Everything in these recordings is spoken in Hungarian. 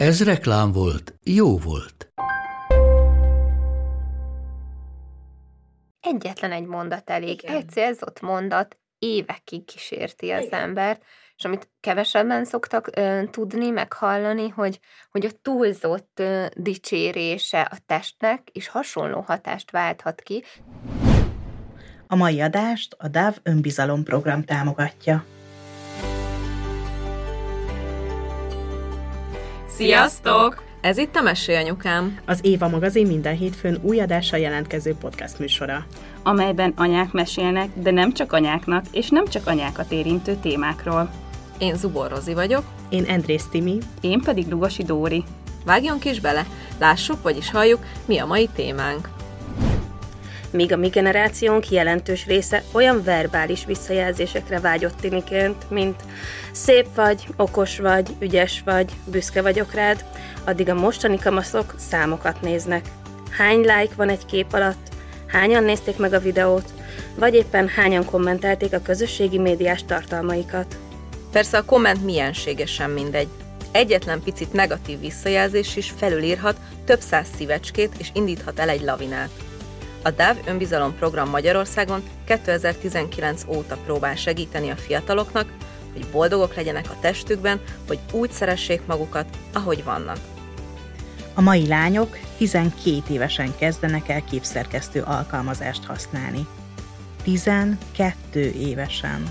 Ez reklám volt, jó volt. Egyetlen egy mondat elég, Igen. egy célzott mondat évekig kísérti az Igen. embert, és amit kevesebben szoktak ö, tudni, meg hallani, hogy, hogy a túlzott ö, dicsérése a testnek is hasonló hatást válthat ki. A mai adást a DAV önbizalom program támogatja. Sziasztok! Ez itt a Mesélyanyukám. Az Éva magazin minden hétfőn új adással jelentkező podcast műsora. Amelyben anyák mesélnek, de nem csak anyáknak, és nem csak anyákat érintő témákról. Én Zubor Rozi vagyok. Én Andrész Timi. Én pedig Lugosi Dóri. Vágjunk is bele, lássuk, vagyis halljuk, mi a mai témánk míg a mi generációnk jelentős része olyan verbális visszajelzésekre vágyott tiniként, mint szép vagy, okos vagy, ügyes vagy, büszke vagyok rád, addig a mostani kamaszok számokat néznek. Hány like van egy kép alatt, hányan nézték meg a videót, vagy éppen hányan kommentelték a közösségi médiás tartalmaikat. Persze a komment mienségesen mindegy. Egyetlen picit negatív visszajelzés is felülírhat több száz szívecskét és indíthat el egy lavinát. A DAV önbizalom program Magyarországon 2019 óta próbál segíteni a fiataloknak, hogy boldogok legyenek a testükben, hogy úgy szeressék magukat, ahogy vannak. A mai lányok 12 évesen kezdenek el képszerkesztő alkalmazást használni. 12 évesen.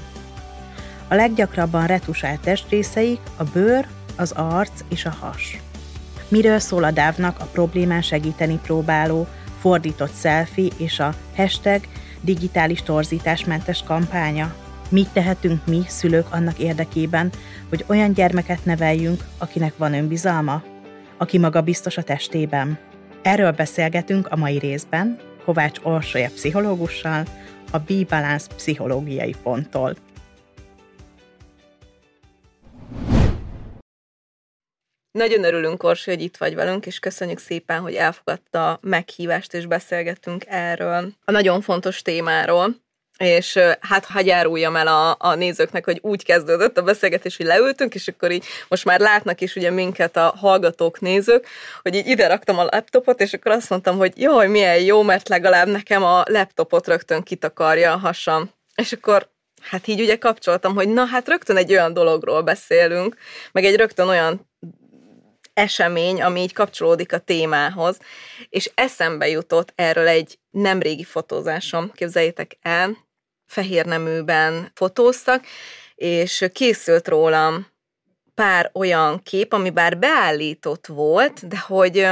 A leggyakrabban retusált testrészeik a bőr, az arc és a has. Miről szól a dávnak a problémán segíteni próbáló, fordított selfie és a hashtag digitális torzításmentes kampánya. Mit tehetünk mi, szülők annak érdekében, hogy olyan gyermeket neveljünk, akinek van önbizalma? Aki maga biztos a testében? Erről beszélgetünk a mai részben Kovács Orsolya pszichológussal, a B-Balance pszichológiai ponttól. Nagyon örülünk, Orsi, hogy itt vagy velünk, és köszönjük szépen, hogy elfogadta a meghívást, és beszélgettünk erről a nagyon fontos témáról. És hát hagyj áruljam el a, a nézőknek, hogy úgy kezdődött a beszélgetés, hogy leültünk, és akkor így most már látnak is ugye minket a hallgatók, nézők, hogy így ide raktam a laptopot, és akkor azt mondtam, hogy jaj, milyen jó, mert legalább nekem a laptopot rögtön kitakarja a hasam. És akkor hát így ugye kapcsoltam, hogy na hát rögtön egy olyan dologról beszélünk, meg egy rögtön olyan esemény, ami így kapcsolódik a témához, és eszembe jutott erről egy nemrégi fotózásom, képzeljétek el, fehér neműben fotóztak, és készült rólam pár olyan kép, ami bár beállított volt, de hogy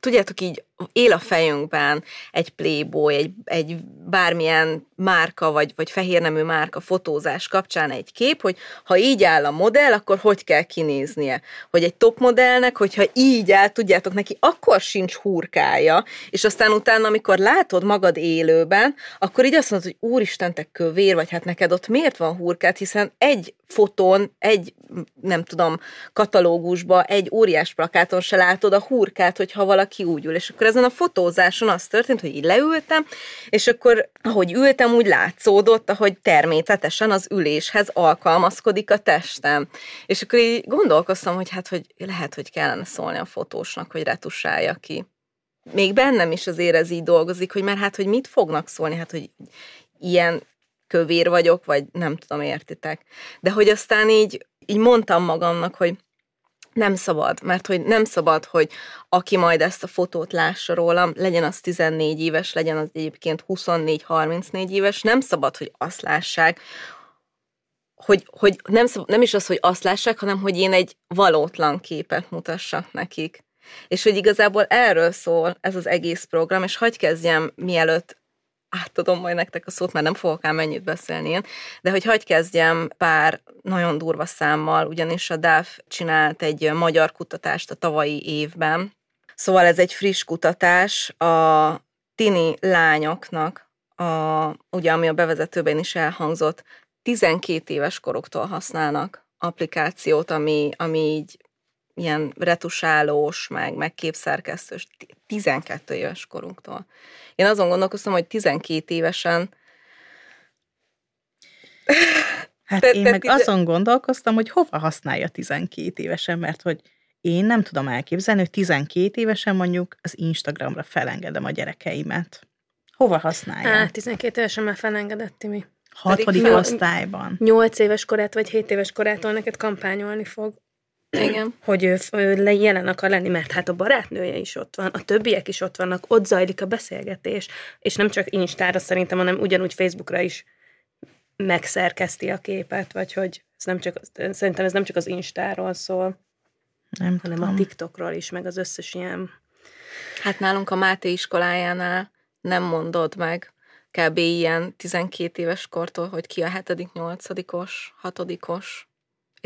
tudjátok így él a fejünkben egy Playboy, egy, egy bármilyen márka, vagy, vagy fehérnemű márka fotózás kapcsán egy kép, hogy ha így áll a modell, akkor hogy kell kinéznie. Hogy egy top modellnek, hogyha így áll, tudjátok, neki akkor sincs hurkája, és aztán utána, amikor látod magad élőben, akkor így azt mondod, hogy úristen, te kövér, vagy hát neked ott miért van hurkát, hiszen egy fotón, egy, nem tudom, katalógusba, egy óriás plakáton se látod a hurkát, hogyha valaki úgy ül, és akkor ezen a fotózáson az történt, hogy így leültem, és akkor ahogy ültem, úgy látszódott, ahogy természetesen az üléshez alkalmazkodik a testem. És akkor így gondolkoztam, hogy hát, hogy lehet, hogy kellene szólni a fotósnak, hogy retusálja ki. Még bennem is azért ez így dolgozik, hogy mert hát, hogy mit fognak szólni, hát, hogy ilyen kövér vagyok, vagy nem tudom, értitek. De hogy aztán így, így mondtam magamnak, hogy nem szabad, mert hogy nem szabad, hogy aki majd ezt a fotót lássa rólam, legyen az 14 éves, legyen az egyébként 24-34 éves, nem szabad, hogy azt lássák, hogy, hogy nem, szabad, nem is az, hogy azt lássák, hanem hogy én egy valótlan képet mutassak nekik. És hogy igazából erről szól ez az egész program, és hagyj kezdjem, mielőtt átadom majd nektek a szót, mert nem fogok ám mennyit beszélni én, de hogy hagyj kezdjem pár nagyon durva számmal, ugyanis a DAF csinált egy magyar kutatást a tavalyi évben, Szóval ez egy friss kutatás a tini lányoknak, a, ugye ami a bevezetőben is elhangzott, 12 éves koroktól használnak applikációt, ami, ami így ilyen retusálós, meg, meg képszerkesztős, 12 éves korunktól. Én azon gondolkoztam, hogy 12 évesen Hát te, én te, meg te, azon gondolkoztam, hogy hova használja 12 évesen, mert hogy én nem tudom elképzelni, hogy 12 évesen mondjuk az Instagramra felengedem a gyerekeimet. Hova használja? Hát, 12 évesen már felengedett mi. Hatodik osztályban. 8 éves korát vagy 7 éves korától neked kampányolni fog. Igen. Hogy ő, ő jelen akar lenni, mert hát a barátnője is ott van, a többiek is ott vannak, ott zajlik a beszélgetés, és nem csak Instára szerintem, hanem ugyanúgy Facebookra is megszerkeszti a képet, vagy hogy ez nem csak, szerintem ez nem csak az Instáról szól, nem hanem tudom. a TikTokról is, meg az összes ilyen... Hát nálunk a Máté iskolájánál nem mondod meg, kb. ilyen 12 éves kortól, hogy ki a hetedik, nyolcadikos, hatodikos,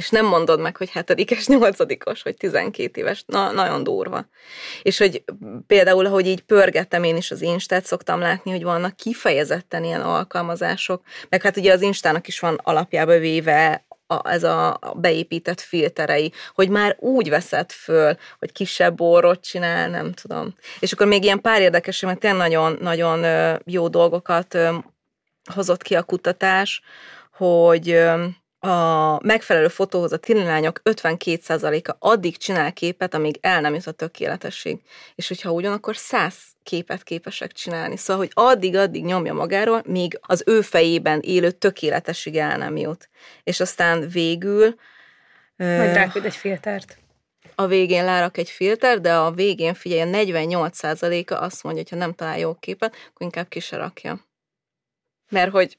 és nem mondod meg, hogy hetedikes, nyolcadikos, hogy 12 éves. Na, nagyon durva. És hogy például, ahogy így pörgettem én is az Instát, szoktam látni, hogy vannak kifejezetten ilyen alkalmazások, meg hát ugye az Instának is van alapjába véve a, ez a beépített filterei, hogy már úgy veszed föl, hogy kisebb borrot csinál, nem tudom. És akkor még ilyen pár érdekes, mert tényleg nagyon, nagyon jó dolgokat hozott ki a kutatás, hogy a megfelelő fotóhoz a lányok 52%-a addig csinál képet, amíg el nem jut a tökéletesség. És hogyha ugyanakkor 100 képet képesek csinálni. Szóval, hogy addig-addig nyomja magáról, míg az ő fejében élő tökéletesség el nem jut. És aztán végül... Majd ráküld egy filtert. A végén lárak egy filter, de a végén figyelj, 48%-a azt mondja, hogy ha nem talál jó képet, akkor inkább ki se rakja. Mert hogy,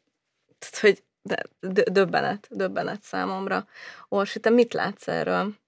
hogy de döbbenet, döbbenet számomra. Orsi, te mit látsz erről?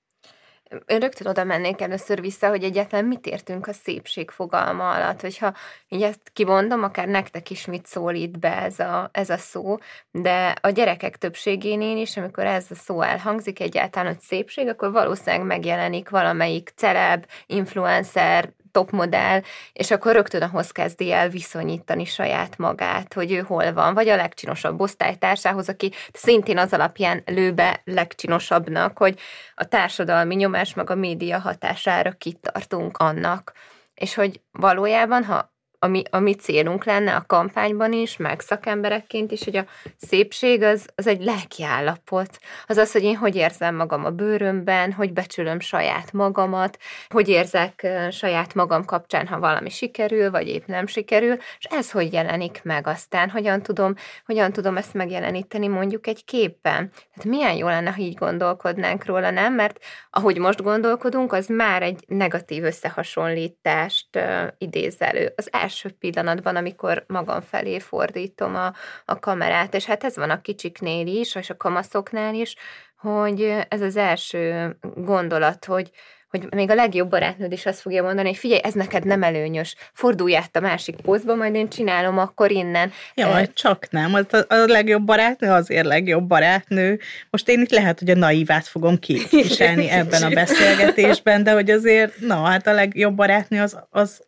Én rögtön oda mennék először vissza, hogy egyáltalán mit értünk a szépség fogalma alatt, hogyha így ezt kimondom, akár nektek is mit szólít be ez a, ez a szó, de a gyerekek többségénél is, amikor ez a szó elhangzik egyáltalán, hogy szépség, akkor valószínűleg megjelenik valamelyik celeb, influencer, topmodell, és akkor rögtön ahhoz kezdi el viszonyítani saját magát, hogy ő hol van, vagy a legcsinosabb osztálytársához, aki szintén az alapján lő be legcsinosabbnak, hogy a társadalmi nyomás meg a média hatására kitartunk annak. És hogy valójában, ha ami, a mi célunk lenne a kampányban is, meg szakemberekként is, hogy a szépség az, az egy lelkiállapot. Az az, hogy én hogy érzem magam a bőrömben, hogy becsülöm saját magamat, hogy érzek saját magam kapcsán, ha valami sikerül, vagy épp nem sikerül, és ez hogy jelenik meg aztán, hogyan tudom, hogyan tudom ezt megjeleníteni mondjuk egy képben. Tehát milyen jó lenne, ha így gondolkodnánk róla, nem? Mert ahogy most gondolkodunk, az már egy negatív összehasonlítást idéz elő. Az első első pillanatban, amikor magam felé fordítom a, a kamerát, és hát ez van a kicsiknél is, és a kamaszoknál is, hogy ez az első gondolat, hogy, hogy még a legjobb barátnőd is azt fogja mondani, hogy figyelj, ez neked nem előnyös, fordulj át a másik pózba, majd én csinálom akkor innen. Ja, e- csak nem, az a, a legjobb barátnő azért legjobb barátnő. Most én itt lehet, hogy a naívát fogom képviselni ebben a beszélgetésben, de hogy azért, na, hát a legjobb barátnő az, az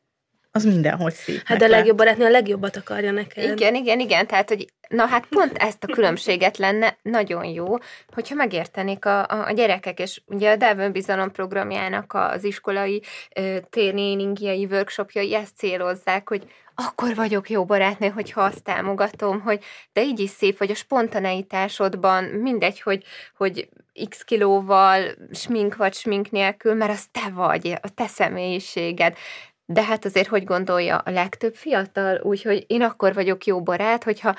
az mindenhogy szép. Hát de a legjobb barátnő a legjobbat akarja neked. Igen, igen, igen, tehát, hogy na hát pont ezt a különbséget lenne nagyon jó, hogyha megértenék a, a, a gyerekek, és ugye a Delvön Bizalom programjának az iskolai tréningjai, workshopjai ezt célozzák, hogy akkor vagyok jó barátnő, hogyha azt támogatom, hogy de így is szép vagy a spontaneitásodban, mindegy, hogy, hogy x kilóval, smink vagy smink nélkül, mert az te vagy, a te személyiséged. De hát azért, hogy gondolja a legtöbb fiatal, úgyhogy én akkor vagyok jó barát, hogyha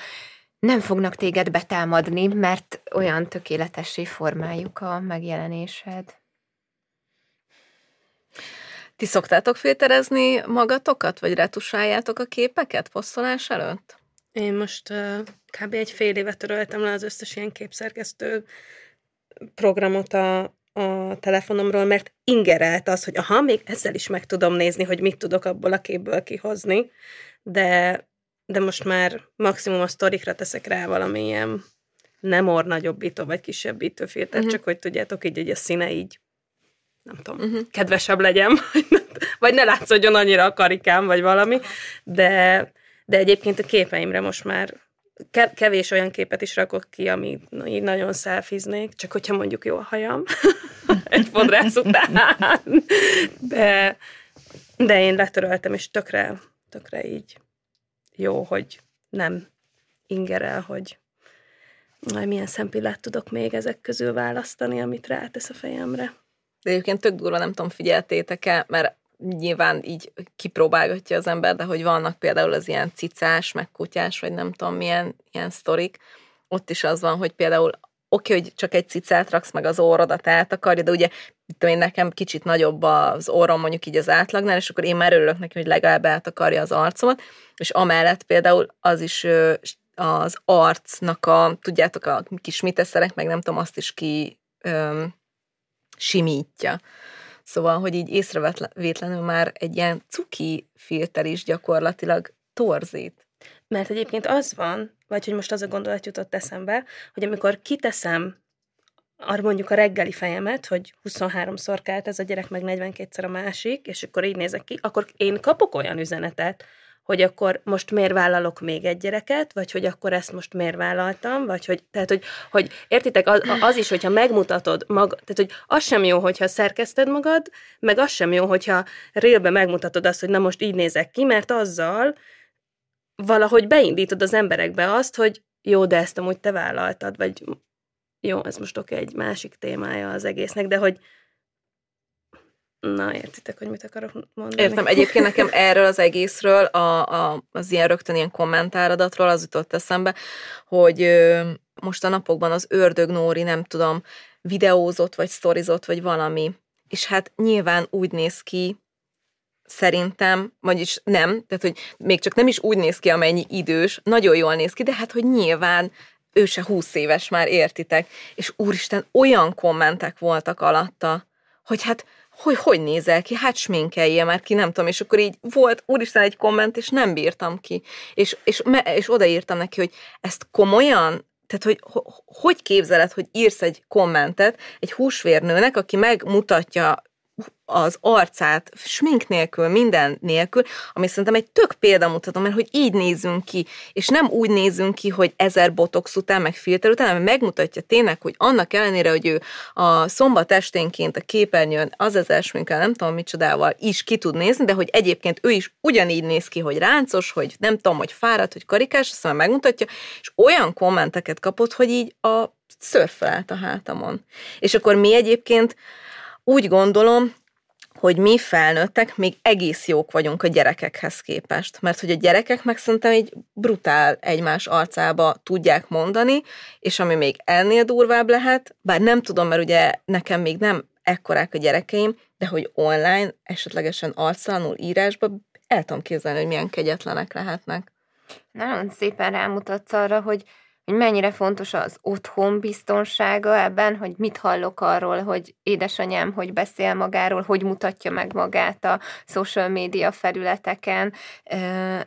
nem fognak téged betámadni, mert olyan tökéletessé formáljuk a megjelenésed. Ti szoktátok filterezni magatokat, vagy retusáljátok a képeket posztolás előtt? Én most uh, kb. egy fél évet töröltem le az összes ilyen képszerkesztő programot a, a telefonomról, mert ingerelt az, hogy aha, még ezzel is meg tudom nézni, hogy mit tudok abból a képből kihozni, de, de most már maximum a sztorikra teszek rá valamilyen nem or nagyobbító vagy kisebbítő filtert, uh-huh. csak hogy tudjátok, így, hogy a színe így nem tudom, uh-huh. kedvesebb legyen, vagy ne látszódjon annyira a karikám, vagy valami, de, de egyébként a képeimre most már kevés olyan képet is rakok ki, ami így nagyon szelfiznék, csak hogyha mondjuk jó a hajam egy fodrász után. De, de én letöröltem, és tökre, tökre így jó, hogy nem ingerel, hogy majd milyen szempillát tudok még ezek közül választani, amit rátesz a fejemre. De egyébként tök durva, nem tudom, figyeltétek-e, mert nyilván így kipróbálgatja az ember, de hogy vannak például az ilyen cicás, meg kutyás, vagy nem tudom milyen ilyen sztorik, ott is az van, hogy például oké, okay, hogy csak egy cicát raksz meg az orrodat eltakarja, de ugye tudom én, nekem kicsit nagyobb az orrom mondjuk így az átlagnál, és akkor én már örülök neki, hogy legalább eltakarja az arcomat, és amellett például az is az arcnak a, tudjátok, a kis mitesszerek, meg nem tudom, azt is ki öm, simítja. Szóval, hogy így észrevétlenül már egy ilyen cuki filter is gyakorlatilag torzít. Mert egyébként az van, vagy hogy most az a gondolat jutott eszembe, hogy amikor kiteszem arra mondjuk a reggeli fejemet, hogy 23-szor kelt ez a gyerek, meg 42-szer a másik, és akkor így nézek ki, akkor én kapok olyan üzenetet, hogy akkor most miért vállalok még egy gyereket, vagy hogy akkor ezt most miért vállaltam, vagy hogy, tehát, hogy, hogy értitek, az, az is, hogyha megmutatod magad, tehát, hogy az sem jó, hogyha szerkeszted magad, meg az sem jó, hogyha rélbe megmutatod azt, hogy na most így nézek ki, mert azzal valahogy beindítod az emberekbe azt, hogy jó, de ezt amúgy te vállaltad, vagy jó, ez most oké, egy másik témája az egésznek, de hogy, Na, értitek, hogy mit akarok mondani? Értem. Egyébként nekem erről az egészről, a, a, az ilyen rögtön ilyen kommentáradatról az jutott eszembe, hogy ö, most a napokban az ördög Nóri, nem tudom, videózott, vagy sztorizott, vagy valami. És hát nyilván úgy néz ki, szerintem, vagyis nem, tehát hogy még csak nem is úgy néz ki, amennyi idős, nagyon jól néz ki, de hát hogy nyilván ő se húsz éves már, értitek. És úristen, olyan kommentek voltak alatta, hogy hát hogy hogy nézel ki, hát sminkelje már ki, nem tudom, és akkor így volt úristen egy komment, és nem bírtam ki. És, és, és odaírtam neki, hogy ezt komolyan, tehát, hogy hogy képzeled, hogy írsz egy kommentet egy húsvérnőnek, aki megmutatja az arcát smink nélkül, minden nélkül, ami szerintem egy tök példamutató, mert hogy így nézünk ki, és nem úgy nézünk ki, hogy ezer botox után, meg filter után, hanem megmutatja tényleg, hogy annak ellenére, hogy ő a szombat esténként a képernyőn az ezer sminkkel, nem tudom micsodával is ki tud nézni, de hogy egyébként ő is ugyanígy néz ki, hogy ráncos, hogy nem tudom, hogy fáradt, hogy karikás, azt megmutatja, és olyan kommenteket kapott, hogy így a szörfelelt a hátamon. És akkor mi egyébként úgy gondolom, hogy mi felnőttek még egész jók vagyunk a gyerekekhez képest. Mert hogy a gyerekek meg szerintem egy brutál egymás arcába tudják mondani, és ami még ennél durvább lehet, bár nem tudom, mert ugye nekem még nem ekkorák a gyerekeim, de hogy online, esetlegesen arctalanul írásba el tudom képzelni, hogy milyen kegyetlenek lehetnek. Nagyon szépen rámutatsz arra, hogy hogy mennyire fontos az otthon biztonsága ebben, hogy mit hallok arról, hogy édesanyám hogy beszél magáról, hogy mutatja meg magát a social media felületeken,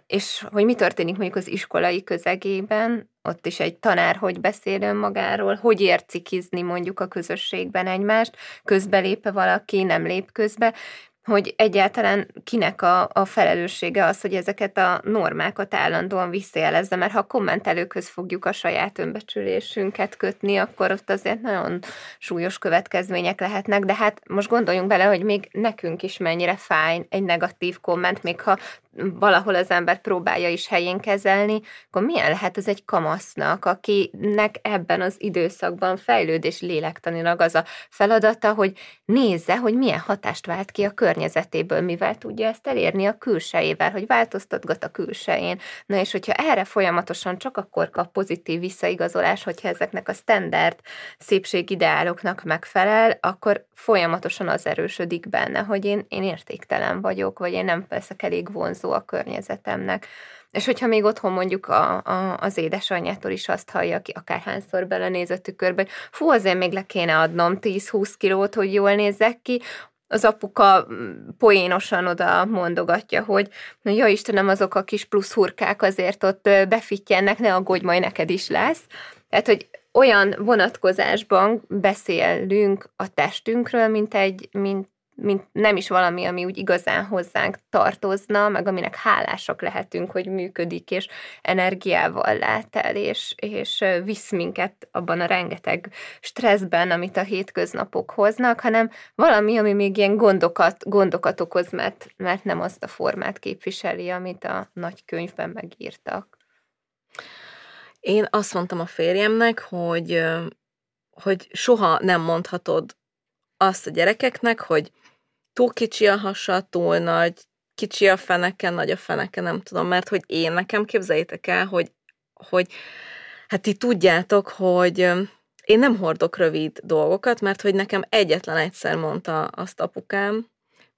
és hogy mi történik mondjuk az iskolai közegében, ott is egy tanár hogy beszél önmagáról, hogy ércikizni mondjuk a közösségben egymást, közbelépe valaki, nem lép közbe, hogy egyáltalán kinek a, a felelőssége az, hogy ezeket a normákat állandóan visszajelezze, mert ha a kommentelőkhöz fogjuk a saját önbecsülésünket kötni, akkor ott azért nagyon súlyos következmények lehetnek, de hát most gondoljunk bele, hogy még nekünk is mennyire fáj egy negatív komment, még ha valahol az ember próbálja is helyén kezelni, akkor milyen lehet ez egy kamasznak, akinek ebben az időszakban fejlődés lélektanilag az a feladata, hogy nézze, hogy milyen hatást vált ki a környezetéből, mivel tudja ezt elérni a külsejével, hogy változtatgat a külsején. Na és hogyha erre folyamatosan csak akkor kap pozitív visszaigazolás, hogyha ezeknek a standard szépségideáloknak megfelel, akkor folyamatosan az erősödik benne, hogy én, én értéktelen vagyok, vagy én nem leszek elég vonzó a környezetemnek. És hogyha még otthon mondjuk a, a, az édesanyjától is azt hallja, aki akárhányszor belenéz a tükörbe, hogy fú, azért még le kéne adnom 10-20 kilót, hogy jól nézzek ki, az apuka mm, poénosan oda mondogatja, hogy na ja Istenem, azok a kis plusz hurkák azért ott befittyennek, ne aggódj, majd neked is lesz. Tehát, hogy olyan vonatkozásban beszélünk a testünkről, mint egy, mint mint nem is valami, ami úgy igazán hozzánk tartozna, meg aminek hálásak lehetünk, hogy működik, és energiával lát el, és, és visz minket abban a rengeteg stresszben, amit a hétköznapok hoznak, hanem valami, ami még ilyen gondokat, gondokat okoz, mert, mert nem azt a formát képviseli, amit a nagy könyvben megírtak. Én azt mondtam a férjemnek, hogy, hogy soha nem mondhatod azt a gyerekeknek, hogy túl kicsi a hasa, túl nagy, kicsi a feneke, nagy a feneke, nem tudom, mert hogy én nekem képzeljétek el, hogy, hogy hát ti tudjátok, hogy én nem hordok rövid dolgokat, mert hogy nekem egyetlen egyszer mondta azt apukám,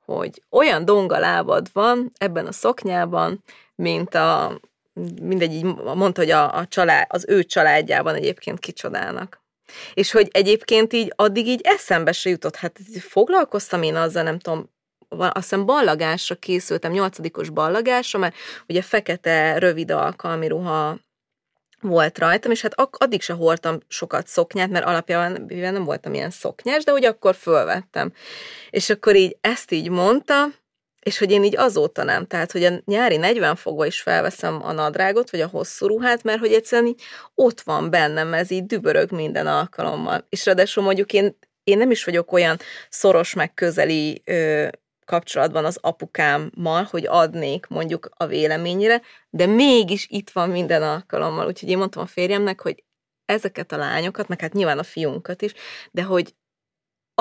hogy olyan donga lábad van ebben a szoknyában, mint a, mindegy, így mondta, hogy a, a család, az ő családjában egyébként kicsodának. És hogy egyébként így addig így eszembe se jutott, hát foglalkoztam én azzal, nem tudom, azt hiszem ballagásra készültem, nyolcadikos ballagásra, mert ugye fekete, rövid alkalmi ruha volt rajtam, és hát addig se hordtam sokat szoknyát, mert alapjában nem voltam ilyen szoknyás, de hogy akkor fölvettem. És akkor így ezt így mondta, és hogy én így azóta nem, tehát hogy a nyári 40 fokba is felveszem a nadrágot, vagy a hosszú ruhát, mert hogy egyszerűen így ott van bennem, ez így dübörög minden alkalommal. És ráadásul mondjuk én, én nem is vagyok olyan szoros, meg közeli ö, kapcsolatban az apukámmal, hogy adnék mondjuk a véleményére, de mégis itt van minden alkalommal. Úgyhogy én mondtam a férjemnek, hogy ezeket a lányokat, meg hát nyilván a fiunkat is, de hogy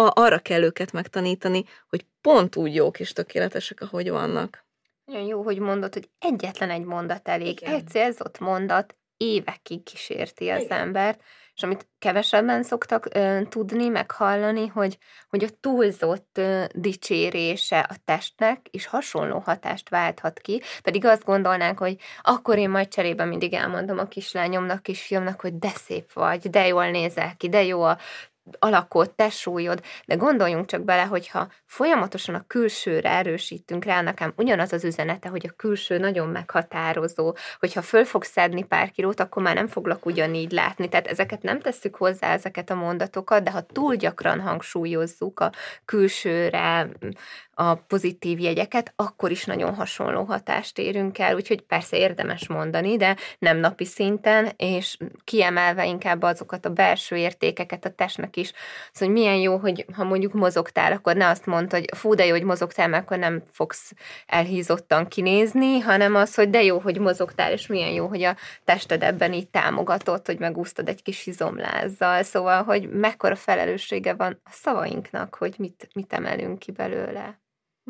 a, arra kell őket megtanítani, hogy pont úgy jók és tökéletesek, ahogy vannak. Nagyon jó, hogy mondod, hogy egyetlen egy mondat elég. Igen. Egy célzott mondat évekig kísérti az Igen. embert, és amit kevesebben szoktak ö, tudni, meg hallani, hogy, hogy a túlzott ö, dicsérése a testnek is hasonló hatást válthat ki, pedig azt gondolnánk, hogy akkor én majd cserébe mindig elmondom a kislányomnak, kisfiamnak, hogy de szép vagy, de jól nézel ki, de jó a alakot, testsúlyod, de gondoljunk csak bele, hogyha folyamatosan a külsőre erősítünk rá, nekem ugyanaz az üzenete, hogy a külső nagyon meghatározó, hogyha föl fogsz szedni pár kilót, akkor már nem foglak ugyanígy látni. Tehát ezeket nem tesszük hozzá, ezeket a mondatokat, de ha túl gyakran hangsúlyozzuk a külsőre, a pozitív jegyeket, akkor is nagyon hasonló hatást érünk el, úgyhogy persze érdemes mondani, de nem napi szinten, és kiemelve inkább azokat a belső értékeket a testnek is, szóval hogy milyen jó, hogy ha mondjuk mozogtál, akkor ne azt mondd, hogy fú, de jó, hogy mozogtál, mert akkor nem fogsz elhízottan kinézni, hanem az, hogy de jó, hogy mozogtál, és milyen jó, hogy a tested ebben így támogatott, hogy megúsztad egy kis izomlázzal, szóval, hogy mekkora felelőssége van a szavainknak, hogy mit, mit emelünk ki belőle.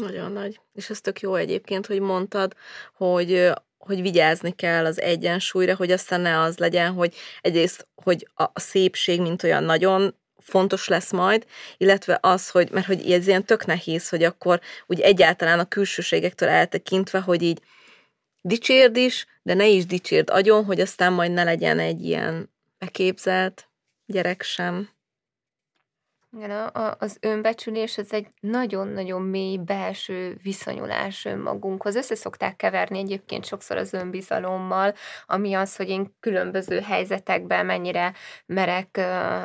Nagyon nagy. És ez tök jó egyébként, hogy mondtad, hogy hogy vigyázni kell az egyensúlyra, hogy aztán ne az legyen, hogy egyrészt, hogy a szépség, mint olyan nagyon fontos lesz majd, illetve az, hogy, mert hogy ez ilyen tök nehéz, hogy akkor úgy egyáltalán a külsőségektől eltekintve, hogy így dicsérd is, de ne is dicsérd agyon, hogy aztán majd ne legyen egy ilyen beképzelt gyerek sem. Igen, a, az önbecsülés az egy nagyon-nagyon mély belső viszonyulás önmagunkhoz. Össze szokták keverni egyébként sokszor az önbizalommal, ami az, hogy én különböző helyzetekben mennyire merek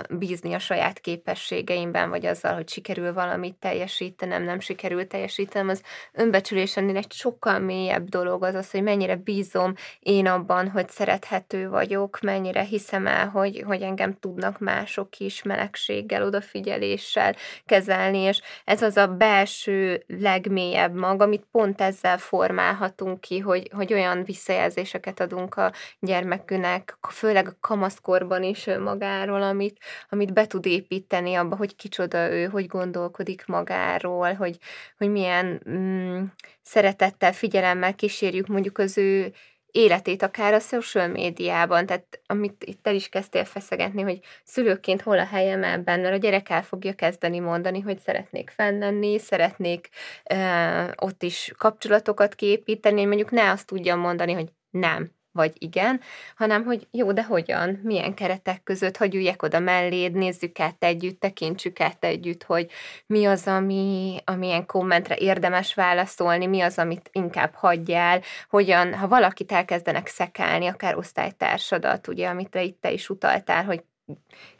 bízni a saját képességeimben, vagy azzal, hogy sikerül valamit teljesítenem, nem sikerül teljesítenem. Az önbecsülés ennél egy sokkal mélyebb dolog az az, hogy mennyire bízom én abban, hogy szerethető vagyok, mennyire hiszem el, hogy, hogy engem tudnak mások is melegséggel odafigyelni, megfigyeléssel kezelni, és ez az a belső legmélyebb mag, amit pont ezzel formálhatunk ki, hogy, hogy olyan visszajelzéseket adunk a gyermekünknek, főleg a kamaszkorban is magáról, amit, amit be tud építeni abba, hogy kicsoda ő, hogy gondolkodik magáról, hogy, hogy milyen mm, szeretettel, figyelemmel kísérjük mondjuk az ő életét akár a social médiában, tehát amit itt el is kezdtél feszegetni, hogy szülőként hol a helyem ebben, mert a gyerek el fogja kezdeni mondani, hogy szeretnék fennlenni, szeretnék uh, ott is kapcsolatokat képíteni, mondjuk ne azt tudjam mondani, hogy nem, vagy igen, hanem hogy jó, de hogyan, milyen keretek között, hogy üljek oda melléd, nézzük át együtt, tekintsük át együtt, hogy mi az, ami, amilyen kommentre érdemes válaszolni, mi az, amit inkább hagyjál, hogyan, ha valakit elkezdenek szekálni, akár osztálytársadat, ugye, amit te itt te is utaltál, hogy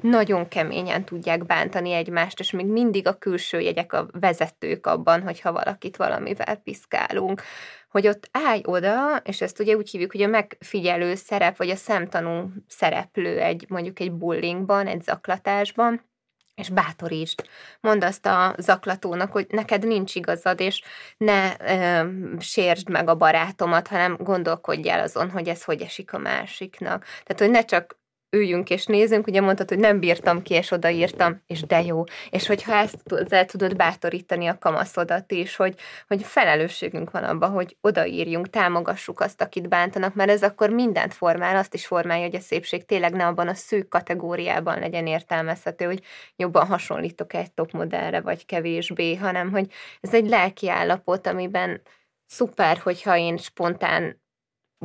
nagyon keményen tudják bántani egymást, és még mindig a külső jegyek a vezetők abban, hogyha valakit valamivel piszkálunk, hogy ott állj oda, és ezt ugye úgy hívjuk, hogy a megfigyelő szerep, vagy a szemtanú szereplő egy mondjuk egy bullingban, egy zaklatásban, és bátorítsd. Mondd azt a zaklatónak, hogy neked nincs igazad, és ne ö, sérsd meg a barátomat, hanem gondolkodj el azon, hogy ez hogy esik a másiknak. Tehát, hogy ne csak üljünk és nézzünk, ugye mondtad, hogy nem bírtam ki, és odaírtam, és de jó. És hogyha ezt el tudod bátorítani a kamaszodat is, hogy, hogy felelősségünk van abban, hogy odaírjunk, támogassuk azt, akit bántanak, mert ez akkor mindent formál, azt is formálja, hogy a szépség tényleg ne abban a szűk kategóriában legyen értelmezhető, hogy jobban hasonlítok egy topmodellre, vagy kevésbé, hanem hogy ez egy lelki állapot, amiben szuper, hogyha én spontán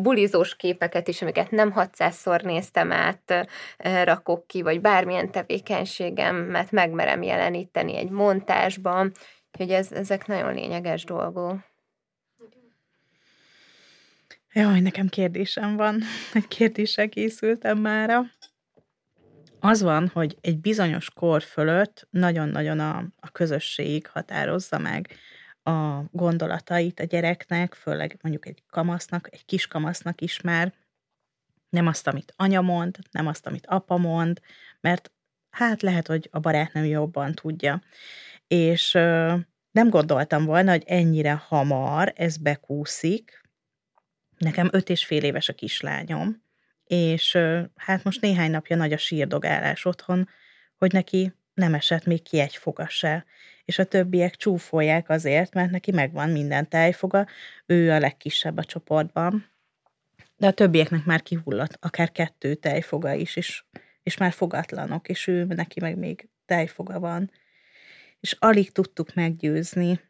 bulizós képeket is, amiket nem 600-szor néztem át, rakok ki, vagy bármilyen tevékenységemet megmerem jeleníteni egy montásban, hogy ez, ezek nagyon lényeges dolgok. Jaj, nekem kérdésem van. Egy kérdéssel készültem mára. Az van, hogy egy bizonyos kor fölött nagyon-nagyon a, a közösség határozza meg a gondolatait a gyereknek, főleg mondjuk egy kamasznak, egy kis kamasznak is már, nem azt, amit anya mond, nem azt, amit apa mond, mert hát lehet, hogy a barátnőm jobban tudja. És ö, nem gondoltam volna, hogy ennyire hamar ez bekúszik. Nekem öt és fél éves a kislányom, és ö, hát most néhány napja nagy a sírdogálás otthon, hogy neki nem esett még ki egy foga se és a többiek csúfolják azért, mert neki megvan minden tejfoga, ő a legkisebb a csoportban, de a többieknek már kihullott akár kettő tejfoga is, és, és már fogatlanok, és ő neki meg még tejfoga van. És alig tudtuk meggyőzni,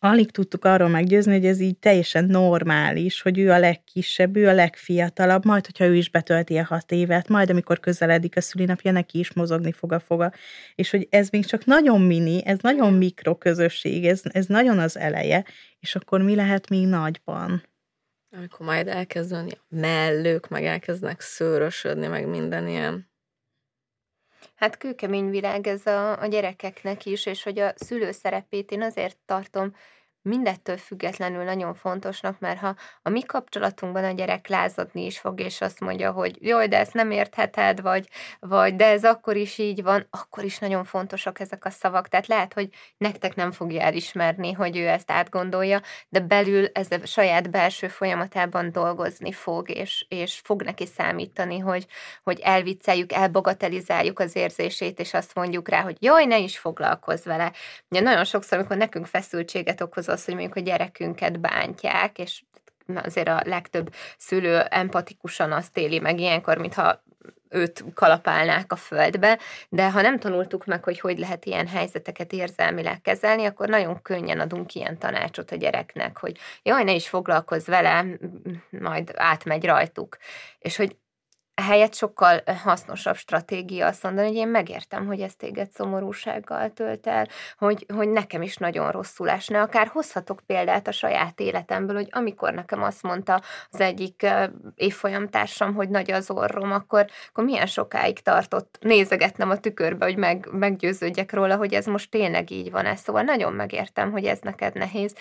alig tudtuk arról meggyőzni, hogy ez így teljesen normális, hogy ő a legkisebb, ő a legfiatalabb, majd, hogyha ő is betölti a hat évet, majd, amikor közeledik a szülinapja, neki is mozogni fog a foga. És hogy ez még csak nagyon mini, ez nagyon mikroközösség, ez, ez nagyon az eleje, és akkor mi lehet még nagyban? Amikor majd elkezdeni a mellők, meg elkezdenek szőrösödni, meg minden ilyen. Hát kőkemény világ ez a, a gyerekeknek is, és hogy a szülő szerepét én azért tartom mindettől függetlenül nagyon fontosnak, mert ha a mi kapcsolatunkban a gyerek lázadni is fog, és azt mondja, hogy jaj, de ezt nem értheted, vagy, vagy de ez akkor is így van, akkor is nagyon fontosak ezek a szavak. Tehát lehet, hogy nektek nem fogja elismerni, hogy ő ezt átgondolja, de belül ez a saját belső folyamatában dolgozni fog, és, és fog neki számítani, hogy, hogy elvicceljük, elbagatelizáljuk az érzését, és azt mondjuk rá, hogy jaj, ne is foglalkozz vele. Ugye nagyon sokszor, amikor nekünk feszültséget okoz az, hogy mondjuk a gyerekünket bántják, és azért a legtöbb szülő empatikusan azt éli meg ilyenkor, mintha őt kalapálnák a földbe, de ha nem tanultuk meg, hogy hogy lehet ilyen helyzeteket érzelmileg kezelni, akkor nagyon könnyen adunk ilyen tanácsot a gyereknek, hogy jaj, ne is foglalkozz vele, majd átmegy rajtuk. És hogy helyett sokkal hasznosabb stratégia azt mondani, hogy én megértem, hogy ez téged szomorúsággal tölt el, hogy, hogy nekem is nagyon rosszul esne. Akár hozhatok példát a saját életemből, hogy amikor nekem azt mondta az egyik évfolyamtársam, hogy nagy az orrom, akkor, akkor milyen sokáig tartott nézegetnem a tükörbe, hogy meg, meggyőződjek róla, hogy ez most tényleg így van-e. Szóval nagyon megértem, hogy ez neked nehéz,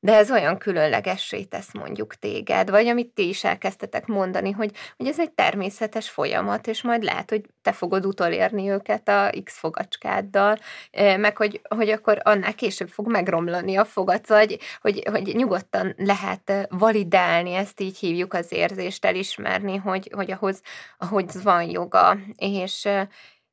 de ez olyan különlegessé tesz mondjuk téged, vagy amit ti is elkezdtetek mondani, hogy, hogy ez egy természetes folyamat, és majd lehet, hogy te fogod utolérni őket a X fogacskáddal, meg hogy, hogy akkor annál később fog megromlani a fogat, vagy hogy, hogy nyugodtan lehet validálni, ezt így hívjuk az érzést, elismerni, hogy, hogy ahhoz, ahhoz van joga, és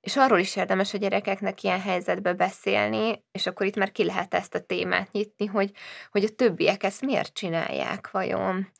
és arról is érdemes a gyerekeknek ilyen helyzetbe beszélni, és akkor itt már ki lehet ezt a témát nyitni, hogy, hogy a többiek ezt miért csinálják vajon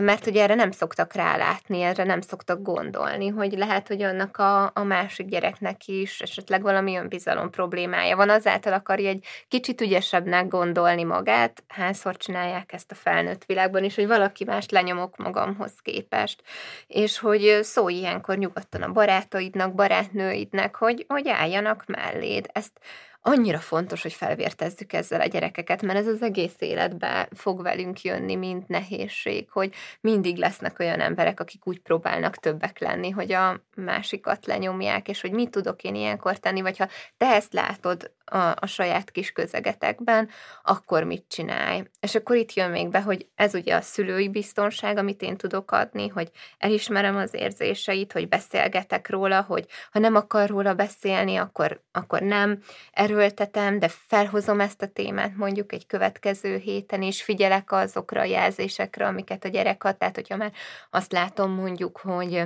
mert ugye erre nem szoktak rálátni, erre nem szoktak gondolni, hogy lehet, hogy annak a, a másik gyereknek is esetleg valami önbizalom problémája van, azáltal akarja egy kicsit ügyesebbnek gondolni magát, hányszor csinálják ezt a felnőtt világban is, hogy valaki mást lenyomok magamhoz képest, és hogy szó ilyenkor nyugodtan a barátaidnak, barátnőidnek, hogy, hogy álljanak melléd. Ezt annyira fontos, hogy felvértezzük ezzel a gyerekeket, mert ez az egész életbe fog velünk jönni, mint nehézség, hogy mindig lesznek olyan emberek, akik úgy próbálnak többek lenni, hogy a másikat lenyomják, és hogy mit tudok én ilyenkor tenni, vagy ha te ezt látod a, a saját kis közegetekben, akkor mit csinálj? És akkor itt jön még be, hogy ez ugye a szülői biztonság, amit én tudok adni, hogy elismerem az érzéseit, hogy beszélgetek róla, hogy ha nem akar róla beszélni, akkor, akkor nem erőltetem, de felhozom ezt a témát mondjuk egy következő héten, és figyelek azokra a jelzésekre, amiket a gyerek ad, tehát hogyha már azt látom mondjuk, hogy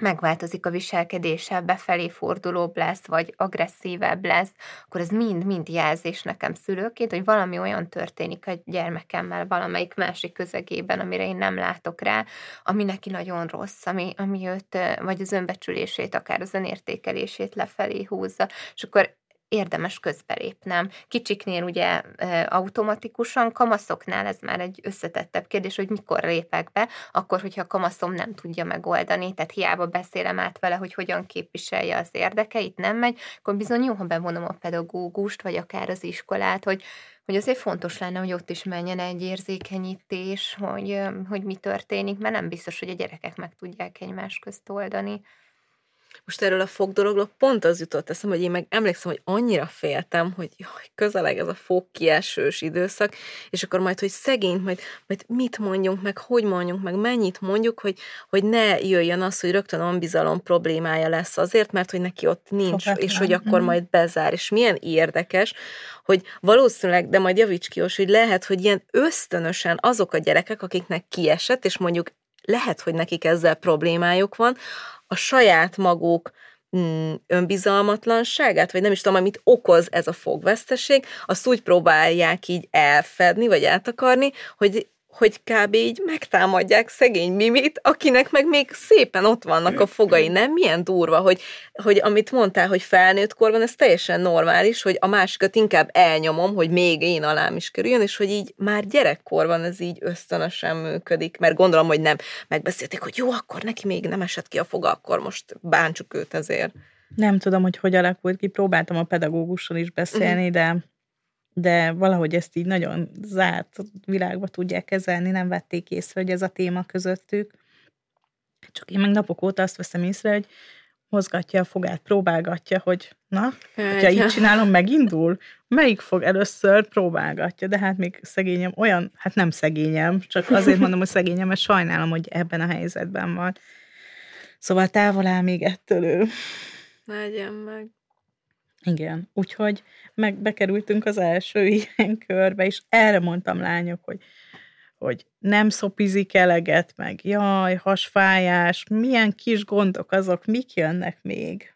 megváltozik a viselkedése, befelé fordulóbb lesz, vagy agresszívebb lesz, akkor ez mind-mind jelzés nekem szülőként, hogy valami olyan történik a gyermekemmel valamelyik másik közegében, amire én nem látok rá, ami neki nagyon rossz, ami, ami őt, vagy az önbecsülését, akár az önértékelését lefelé húzza, és akkor érdemes közbelépnem. Kicsiknél ugye automatikusan, kamaszoknál ez már egy összetettebb kérdés, hogy mikor lépek be, akkor, hogyha a kamaszom nem tudja megoldani, tehát hiába beszélem át vele, hogy hogyan képviselje az érdekeit, nem megy, akkor bizony jó, ha bevonom a pedagógust, vagy akár az iskolát, hogy hogy azért fontos lenne, hogy ott is menjen egy érzékenyítés, hogy, hogy mi történik, mert nem biztos, hogy a gyerekek meg tudják egymás közt oldani. Most erről a fog dologról pont az jutott eszem, hogy én meg emlékszem, hogy annyira féltem, hogy jaj, közeleg ez a fog kiesős időszak, és akkor majd, hogy szegény, majd, majd mit mondjunk, meg hogy mondjunk, meg mennyit mondjuk, hogy, hogy ne jöjjön az, hogy rögtön önbizalom problémája lesz azért, mert hogy neki ott nincs, Foghatlan. és hogy akkor mm. majd bezár. És milyen érdekes, hogy valószínűleg, de majd javíts ki, hogy lehet, hogy ilyen ösztönösen azok a gyerekek, akiknek kiesett, és mondjuk lehet, hogy nekik ezzel problémájuk van, a saját maguk mm, önbizalmatlanságát, vagy nem is tudom, amit okoz ez a fogveszteség, azt úgy próbálják így elfedni, vagy eltakarni, hogy hogy kb. így megtámadják szegény Mimit, akinek meg még szépen ott vannak a fogai. Nem milyen durva, hogy, hogy amit mondtál, hogy felnőtt korban, ez teljesen normális, hogy a másikat inkább elnyomom, hogy még én alám is kerüljön, és hogy így már gyerekkorban ez így ösztönösen működik, mert gondolom, hogy nem megbeszélték, hogy jó, akkor neki még nem esett ki a foga, akkor most bántsuk őt ezért. Nem tudom, hogy hogy alakult ki, próbáltam a pedagógussal is beszélni, uh-huh. de de valahogy ezt így nagyon zárt világba tudják kezelni, nem vették észre, hogy ez a téma közöttük. Csak én meg napok óta azt veszem észre, hogy mozgatja a fogát, próbálgatja, hogy na, ha így csinálom, megindul? Melyik fog először próbálgatja? De hát még szegényem olyan, hát nem szegényem, csak azért mondom, hogy szegényem, mert sajnálom, hogy ebben a helyzetben van. Szóval távol áll még ettől ő. Legyen meg. Igen, úgyhogy meg bekerültünk az első ilyen körbe, és erre mondtam lányok, hogy, hogy nem szopizik eleget, meg jaj, hasfájás, milyen kis gondok azok, mik jönnek még?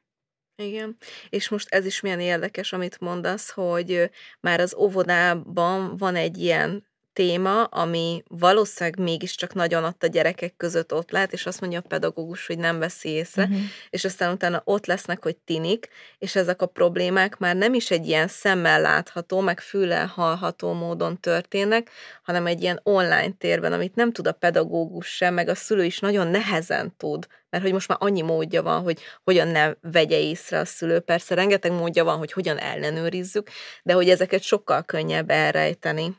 Igen, és most ez is milyen érdekes, amit mondasz, hogy már az óvodában van egy ilyen téma, ami valószínűleg mégiscsak nagyon ott a gyerekek között ott lát, és azt mondja a pedagógus, hogy nem veszi észre, uh-huh. és aztán utána ott lesznek, hogy tinik, és ezek a problémák már nem is egy ilyen szemmel látható, meg füllel hallható módon történnek, hanem egy ilyen online térben, amit nem tud a pedagógus sem, meg a szülő is nagyon nehezen tud, mert hogy most már annyi módja van, hogy hogyan ne vegye észre a szülő. Persze rengeteg módja van, hogy hogyan ellenőrizzük, de hogy ezeket sokkal könnyebb elrejteni.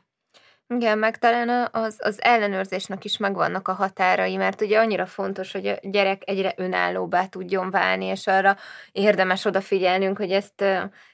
Igen, meg talán az, az ellenőrzésnek is megvannak a határai, mert ugye annyira fontos, hogy a gyerek egyre önállóbbá tudjon válni, és arra érdemes odafigyelnünk, hogy ezt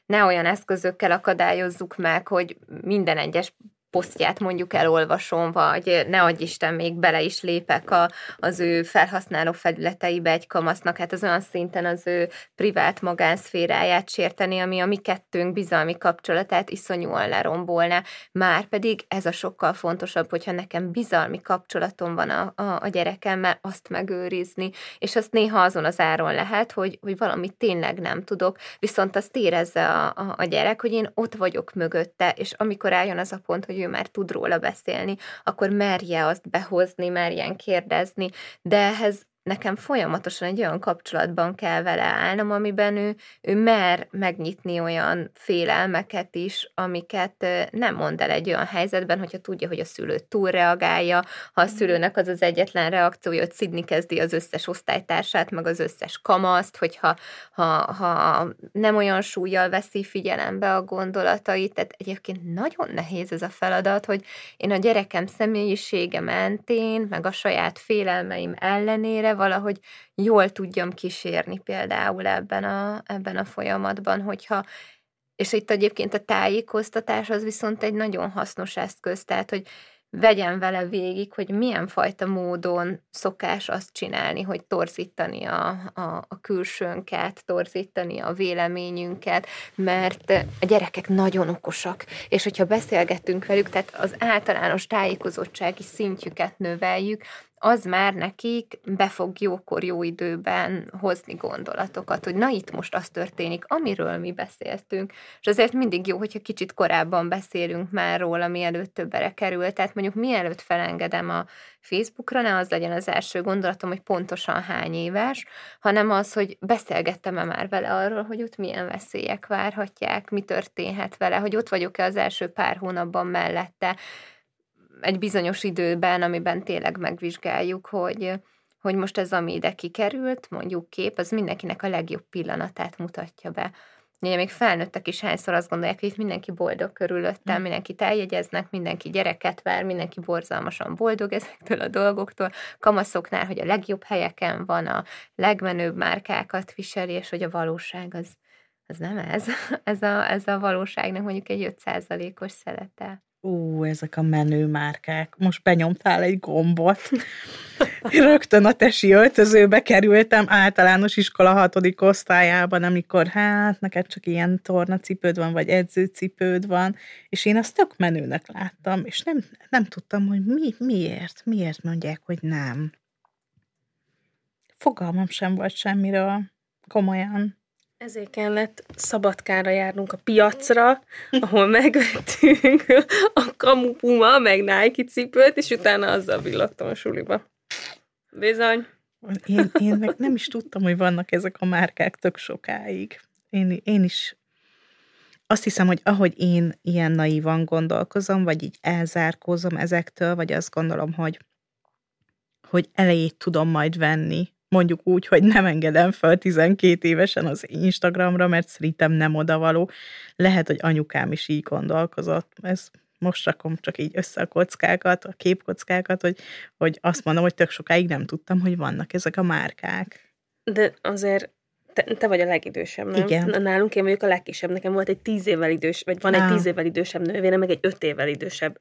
ne olyan eszközökkel akadályozzuk meg, hogy minden egyes posztját mondjuk elolvasom, vagy ne adj Isten, még bele is lépek a, az ő felhasználó felületeibe egy kamasznak, hát az olyan szinten az ő privát magánszféráját sérteni, ami a mi kettőnk bizalmi kapcsolatát iszonyúan lerombolná. Már pedig ez a sokkal fontosabb, hogyha nekem bizalmi kapcsolatom van a, a, a gyerekemmel, azt megőrizni, és azt néha azon az áron lehet, hogy, hogy valamit tényleg nem tudok, viszont azt érezze a, a, a gyerek, hogy én ott vagyok mögötte, és amikor eljön az a pont, hogy ő már tud róla beszélni, akkor merje azt behozni, merjen kérdezni, de ehhez nekem folyamatosan egy olyan kapcsolatban kell vele állnom, amiben ő, ő mer megnyitni olyan félelmeket is, amiket nem mond el egy olyan helyzetben, hogyha tudja, hogy a szülő túlreagálja, ha a szülőnek az az egyetlen reakciója, hogy szidni kezdi az összes osztálytársát, meg az összes kamaszt, hogyha ha, ha nem olyan súlyjal veszi figyelembe a gondolatait, tehát egyébként nagyon nehéz ez a feladat, hogy én a gyerekem személyisége mentén, meg a saját félelmeim ellenére valahogy jól tudjam kísérni például ebben a, ebben a folyamatban, hogyha és itt egyébként a tájékoztatás az viszont egy nagyon hasznos eszköz, tehát hogy vegyen vele végig, hogy milyen fajta módon szokás azt csinálni, hogy torzítani a, a, a külsőnket, torzítani a véleményünket, mert a gyerekek nagyon okosak, és hogyha beszélgetünk velük, tehát az általános tájékozottsági szintjüket növeljük, az már nekik be fog jókor, jó időben hozni gondolatokat, hogy na itt most az történik, amiről mi beszéltünk. És azért mindig jó, hogyha kicsit korábban beszélünk már róla, mielőtt többere kerül. Tehát mondjuk mielőtt felengedem a Facebookra, ne az legyen az első gondolatom, hogy pontosan hány éves, hanem az, hogy beszélgettem-e már vele arról, hogy ott milyen veszélyek várhatják, mi történhet vele, hogy ott vagyok-e az első pár hónapban mellette, egy bizonyos időben, amiben tényleg megvizsgáljuk, hogy, hogy most ez, ami ide kikerült, mondjuk kép, az mindenkinek a legjobb pillanatát mutatja be. Ugye még felnőttek is hányszor azt gondolják, hogy itt mindenki boldog körülöttem, mm. mindenki eljegyeznek, mindenki gyereket vár, mindenki borzalmasan boldog ezektől a dolgoktól. Kamaszoknál, hogy a legjobb helyeken van, a legmenőbb márkákat viseli, és hogy a valóság az, az nem ez. Ez a, ez a valóságnak mondjuk egy 5%-os szelete. Ú, ezek a menő márkák. Most benyomtál egy gombot. Rögtön a tesi öltözőbe kerültem általános iskola hatodik osztályában, amikor hát neked csak ilyen tornacipőd van, vagy edzőcipőd van, és én azt tök menőnek láttam, és nem, nem tudtam, hogy mi, miért, miért mondják, hogy nem. Fogalmam sem volt semmiről, komolyan. Ezért kellett Szabadkára járnunk a piacra, ahol megvettünk a Kamu Puma, meg Nike cipőt, és utána azzal villottam a suliba. Bizony. Én, én meg nem is tudtam, hogy vannak ezek a márkák tök sokáig. Én, én is azt hiszem, hogy ahogy én ilyen naívan gondolkozom, vagy így elzárkózom ezektől, vagy azt gondolom, hogy, hogy elejét tudom majd venni mondjuk úgy, hogy nem engedem fel 12 évesen az Instagramra, mert szerintem nem odavaló. Lehet, hogy anyukám is így gondolkozott. Ez most rakom csak így össze a kockákat, a képkockákat, hogy, hogy azt mondom, hogy tök sokáig nem tudtam, hogy vannak ezek a márkák. De azért te, te vagy a legidősebb, nem? Igen. Nálunk én vagyok a legkisebb. Nekem volt egy tíz évvel idős, vagy van egy tíz évvel idősebb nővérem, meg egy öt évvel idősebb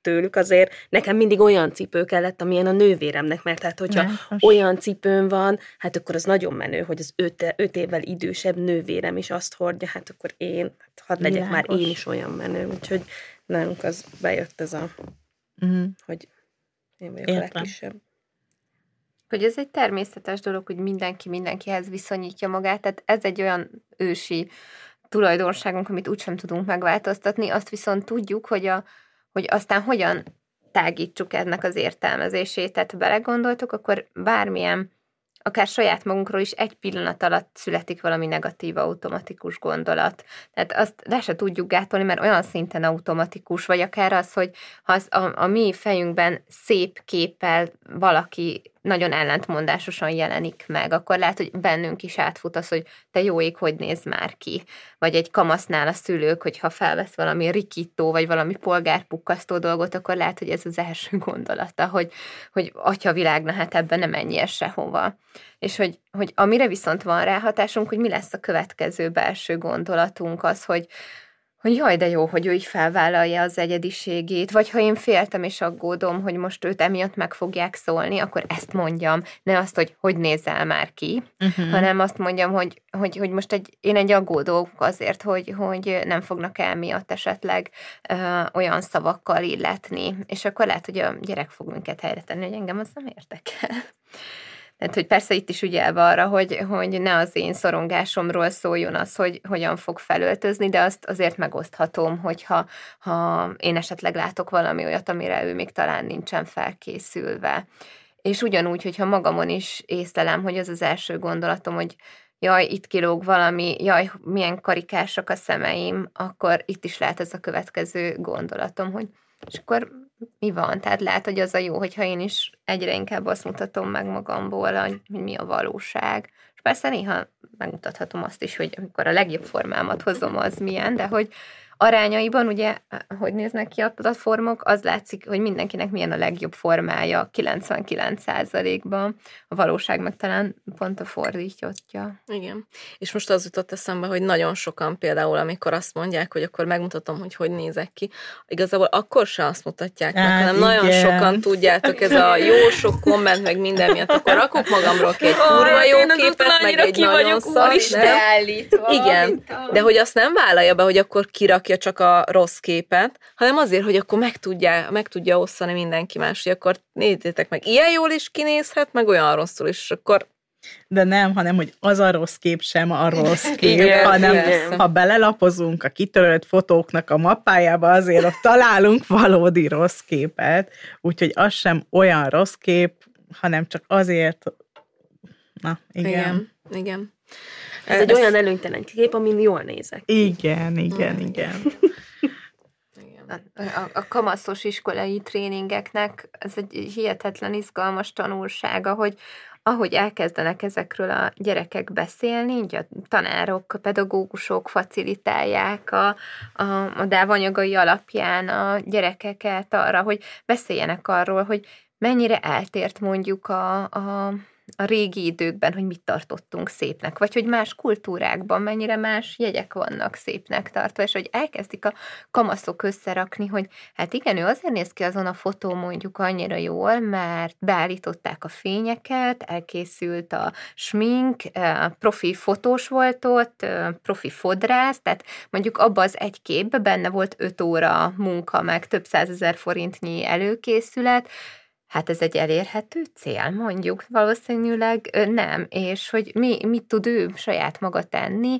tőlük azért. Nekem mindig olyan cipő kellett, amilyen a nővéremnek, mert hát hogyha ne, olyan cipőm van, hát akkor az nagyon menő, hogy az öt, öt évvel idősebb nővérem is azt hordja, hát akkor én, hát hadd legyek Világos. már én is olyan menő. Úgyhogy nálunk az bejött ez a, uh-huh. hogy én vagyok Értem. a legkisebb hogy ez egy természetes dolog, hogy mindenki mindenkihez viszonyítja magát, tehát ez egy olyan ősi tulajdonságunk, amit úgysem tudunk megváltoztatni, azt viszont tudjuk, hogy, a, hogy aztán hogyan tágítsuk ennek az értelmezését. Tehát ha belegondoltok, akkor bármilyen akár saját magunkról is egy pillanat alatt születik valami negatív automatikus gondolat. Tehát azt le se tudjuk gátolni, mert olyan szinten automatikus, vagy akár az, hogy ha az a, a mi fejünkben szép képpel valaki nagyon ellentmondásosan jelenik meg, akkor lehet, hogy bennünk is átfut az, hogy te jó ég, hogy néz már ki. Vagy egy kamasznál a szülők, hogyha felvesz valami rikító, vagy valami polgárpukkasztó dolgot, akkor lehet, hogy ez az első gondolata, hogy, hogy atya világ, na hát ebben nem menjél sehova. És hogy, hogy amire viszont van ráhatásunk, hogy mi lesz a következő belső gondolatunk, az, hogy, hogy jaj, de jó, hogy ő így felvállalja az egyediségét, vagy ha én féltem és aggódom, hogy most őt emiatt meg fogják szólni, akkor ezt mondjam, ne azt, hogy hogy nézel már ki, uh-huh. hanem azt mondjam, hogy, hogy, hogy most egy, én egy aggódó azért, hogy, hogy nem fognak el miatt esetleg ö, olyan szavakkal illetni, és akkor lehet, hogy a gyerek fog minket helyre tenni, hogy engem az nem érdekel. Tehát, hogy persze itt is ügyelve arra, hogy, hogy ne az én szorongásomról szóljon az, hogy hogyan fog felöltözni, de azt azért megoszthatom, hogyha ha én esetleg látok valami olyat, amire ő még talán nincsen felkészülve. és ugyanúgy, hogyha magamon is észlelem, hogy az az első gondolatom, hogy jaj, itt kilóg valami, jaj, milyen karikásak a szemeim, akkor itt is lehet ez a következő gondolatom, hogy és akkor mi van? Tehát lehet, hogy az a jó, hogyha én is egyre inkább azt mutatom meg magamból, hogy mi a valóság. És persze néha megmutathatom azt is, hogy amikor a legjobb formámat hozom, az milyen, de hogy arányaiban, ugye, hogy néznek ki a platformok, az látszik, hogy mindenkinek milyen a legjobb formája 99%-ban, a valóság meg talán pont a fordítja. Igen. És most az jutott eszembe, hogy nagyon sokan például, amikor azt mondják, hogy akkor megmutatom, hogy hogy nézek ki, igazából akkor se azt mutatják meg, hát hanem igen. nagyon sokan tudjátok, ez a jó sok komment, meg minden miatt, akkor rakok magamról egy kurva jó képet, meg egy nagyon szar, Igen, de hogy azt nem vállalja be, hogy akkor kirakja kirakja csak a rossz képet, hanem azért, hogy akkor meg tudja, meg tudja osztani mindenki más, hogy akkor nézzétek meg, ilyen jól is kinézhet, meg olyan rosszul is, akkor de nem, hanem, hogy az a rossz kép sem a rossz kép, igen, hanem igen. ha belelapozunk a kitörött fotóknak a mappájába, azért ott találunk valódi rossz képet, úgyhogy az sem olyan rossz kép, hanem csak azért, na, igen. Igen, igen. Ez, egy olyan előnytelen kép, amin jól nézek. Igen, igen, hmm. igen. A, a, a kamaszos iskolai tréningeknek ez egy hihetetlen izgalmas tanulsága, hogy ahogy elkezdenek ezekről a gyerekek beszélni, így a tanárok, a pedagógusok facilitálják a, a, a dávanyagai alapján a gyerekeket arra, hogy beszéljenek arról, hogy mennyire eltért mondjuk a, a a régi időkben, hogy mit tartottunk szépnek, vagy hogy más kultúrákban mennyire más jegyek vannak szépnek tartva, és hogy elkezdik a kamaszok összerakni, hogy hát igen, ő azért néz ki azon a fotó mondjuk annyira jól, mert beállították a fényeket, elkészült a smink, profi fotós volt ott, profi fodrász, tehát mondjuk abba az egy képbe benne volt öt óra munka, meg több százezer forintnyi előkészület, hát ez egy elérhető cél, mondjuk, valószínűleg nem, és hogy mi, mit tud ő saját maga tenni,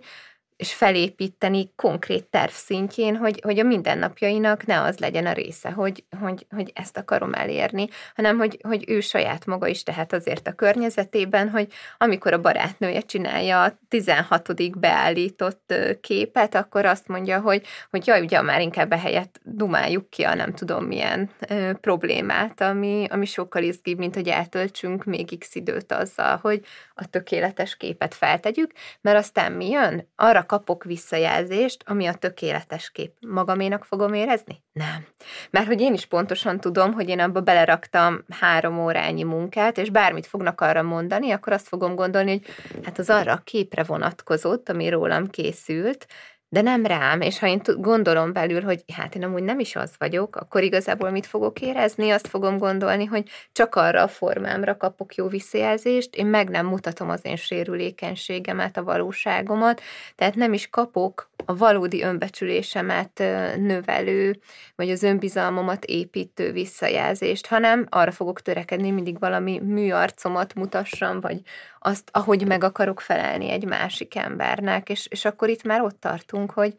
és felépíteni konkrét terv szintjén, hogy, hogy a mindennapjainak ne az legyen a része, hogy, hogy, hogy ezt akarom elérni, hanem hogy, hogy ő saját maga is tehet azért a környezetében, hogy amikor a barátnője csinálja a 16. beállított képet, akkor azt mondja, hogy, hogy jaj, ugye már inkább ehelyett dumáljuk ki a nem tudom milyen ö, problémát, ami, ami sokkal izgibb, mint hogy eltöltsünk még x időt azzal, hogy a tökéletes képet feltegyük, mert aztán mi jön? Arra kapok visszajelzést, ami a tökéletes kép. Magaménak fogom érezni? Nem. Mert hogy én is pontosan tudom, hogy én abba beleraktam három órányi munkát, és bármit fognak arra mondani, akkor azt fogom gondolni, hogy hát az arra a képre vonatkozott, ami rólam készült, de nem rám, és ha én gondolom belül, hogy hát én amúgy nem is az vagyok, akkor igazából mit fogok érezni? Azt fogom gondolni, hogy csak arra a formámra kapok jó visszajelzést, én meg nem mutatom az én sérülékenységemet, a valóságomat, tehát nem is kapok a valódi önbecsülésemet növelő, vagy az önbizalmamat építő visszajelzést, hanem arra fogok törekedni, mindig valami műarcomat mutassam, vagy azt, ahogy meg akarok felelni egy másik embernek, és, és akkor itt már ott tartunk, hogy,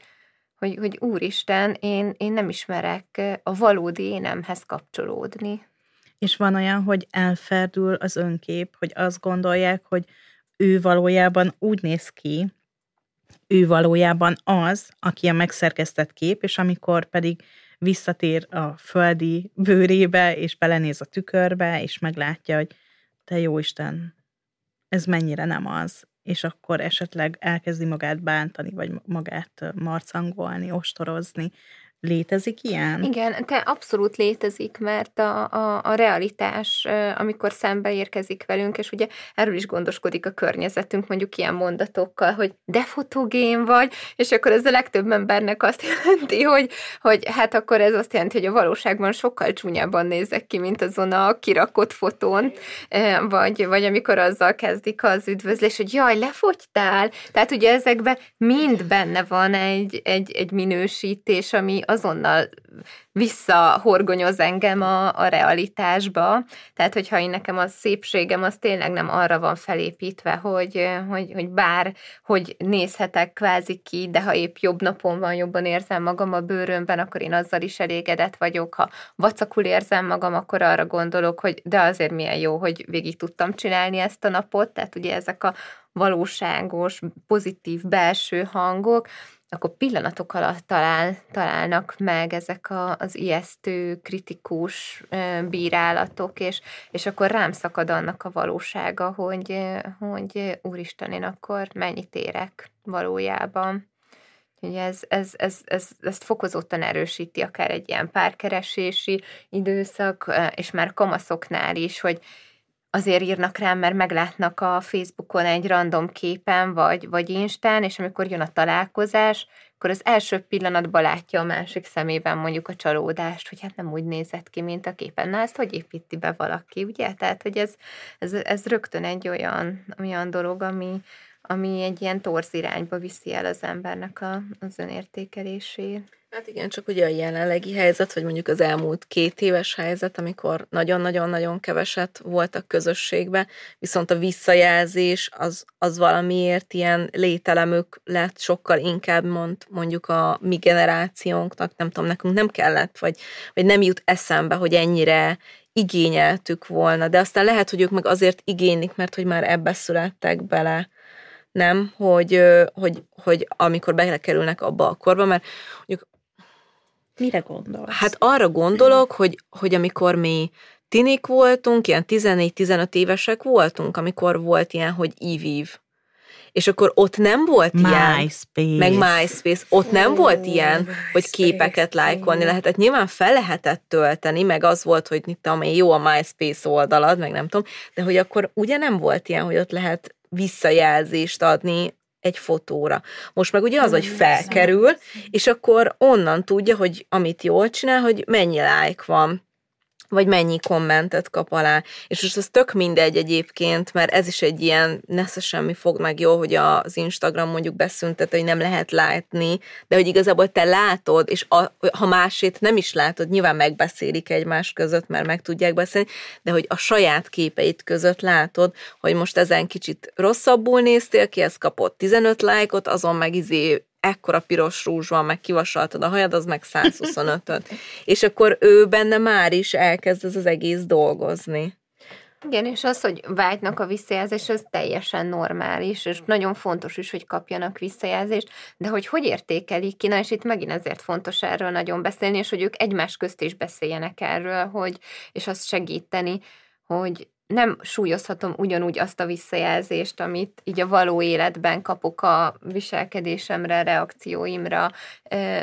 hogy, hogy úristen, én, én nem ismerek a valódi énemhez kapcsolódni. És van olyan, hogy elferdül az önkép, hogy azt gondolják, hogy ő valójában úgy néz ki, ő valójában az, aki a megszerkesztett kép, és amikor pedig visszatér a földi bőrébe, és belenéz a tükörbe, és meglátja, hogy te jó Isten, ez mennyire nem az, és akkor esetleg elkezdi magát bántani, vagy magát marcangolni, ostorozni, Létezik ilyen? Igen, te abszolút létezik, mert a, a, a realitás, amikor szembe érkezik velünk, és ugye erről is gondoskodik a környezetünk, mondjuk ilyen mondatokkal, hogy de fotogén vagy, és akkor ez a legtöbb embernek azt jelenti, hogy, hogy hát akkor ez azt jelenti, hogy a valóságban sokkal csúnyában nézek ki, mint azon a kirakott fotón, vagy, vagy amikor azzal kezdik az üdvözlés, hogy jaj, lefogytál. Tehát ugye ezekben mind benne van egy, egy, egy minősítés, ami azonnal visszahorgonyoz engem a, a realitásba. Tehát, hogyha én nekem a szépségem az tényleg nem arra van felépítve, hogy, hogy, hogy bár, hogy nézhetek kvázi ki, de ha épp jobb napon van, jobban érzem magam a bőrömben, akkor én azzal is elégedett vagyok. Ha vacakul érzem magam, akkor arra gondolok, hogy de azért milyen jó, hogy végig tudtam csinálni ezt a napot. Tehát ugye ezek a valóságos, pozitív belső hangok, akkor pillanatok alatt talál, találnak meg ezek a, az ijesztő, kritikus bírálatok, és, és akkor rám szakad annak a valósága, hogy, hogy úristen, én akkor mennyit érek valójában. Ugye ez, ez, ez, ez, ezt fokozottan erősíti akár egy ilyen párkeresési időszak, és már kamaszoknál is, hogy azért írnak rám, mert meglátnak a Facebookon egy random képen, vagy, vagy Instán, és amikor jön a találkozás, akkor az első pillanatban látja a másik szemében mondjuk a csalódást, hogy hát nem úgy nézett ki, mint a képen. Na, ezt hogy építi be valaki, ugye? Tehát, hogy ez, ez, ez rögtön egy olyan, olyan dolog, ami, ami egy ilyen torz irányba viszi el az embernek a, az önértékelését. Hát igen, csak ugye a jelenlegi helyzet, vagy mondjuk az elmúlt két éves helyzet, amikor nagyon-nagyon-nagyon keveset voltak közösségbe, viszont a visszajelzés az, az valamiért ilyen lételemük lett sokkal inkább, mond mondjuk a mi generációnknak, nem tudom, nekünk nem kellett, vagy, vagy nem jut eszembe, hogy ennyire igényeltük volna, de aztán lehet, hogy ők meg azért igénylik, mert hogy már ebbe születtek bele nem, hogy, hogy, hogy amikor belekerülnek abba a korba, mert mondjuk Mire gondolsz? Hát arra gondolok, hogy, hogy amikor mi tinik voltunk, ilyen 14-15 évesek voltunk, amikor volt ilyen, hogy ívív. És akkor ott nem volt MySpace. ilyen, meg MySpace, ott nem oh, volt ilyen, MySpace, hogy képeket lájkolni lehetett. Nyilván fel lehetett tölteni, meg az volt, hogy mit tudom én, jó a MySpace oldalad, meg nem tudom, de hogy akkor ugye nem volt ilyen, hogy ott lehet visszajelzést adni egy fotóra. Most meg ugye az, hogy felkerül, és akkor onnan tudja, hogy amit jól csinál, hogy mennyi like van vagy mennyi kommentet kap alá. És most ez tök mindegy egyébként, mert ez is egy ilyen nesze semmi fog meg jó, hogy az Instagram mondjuk beszüntet, hogy nem lehet látni, de hogy igazából te látod, és a, ha másét nem is látod, nyilván megbeszélik egymás között, mert meg tudják beszélni, de hogy a saját képeit között látod, hogy most ezen kicsit rosszabbul néztél ki, ez kapott 15 lájkot, azon meg izé ekkora piros rúzs van, meg kivasaltad a hajad, az meg 125-öt. és akkor ő benne már is elkezd ez az egész dolgozni. Igen, és az, hogy vágynak a visszajelzés, az teljesen normális, és nagyon fontos is, hogy kapjanak visszajelzést, de hogy hogy értékelik ki, na és itt megint ezért fontos erről nagyon beszélni, és hogy ők egymás közt is beszéljenek erről, hogy, és azt segíteni, hogy nem súlyozhatom ugyanúgy azt a visszajelzést, amit így a való életben kapok a viselkedésemre, reakcióimra,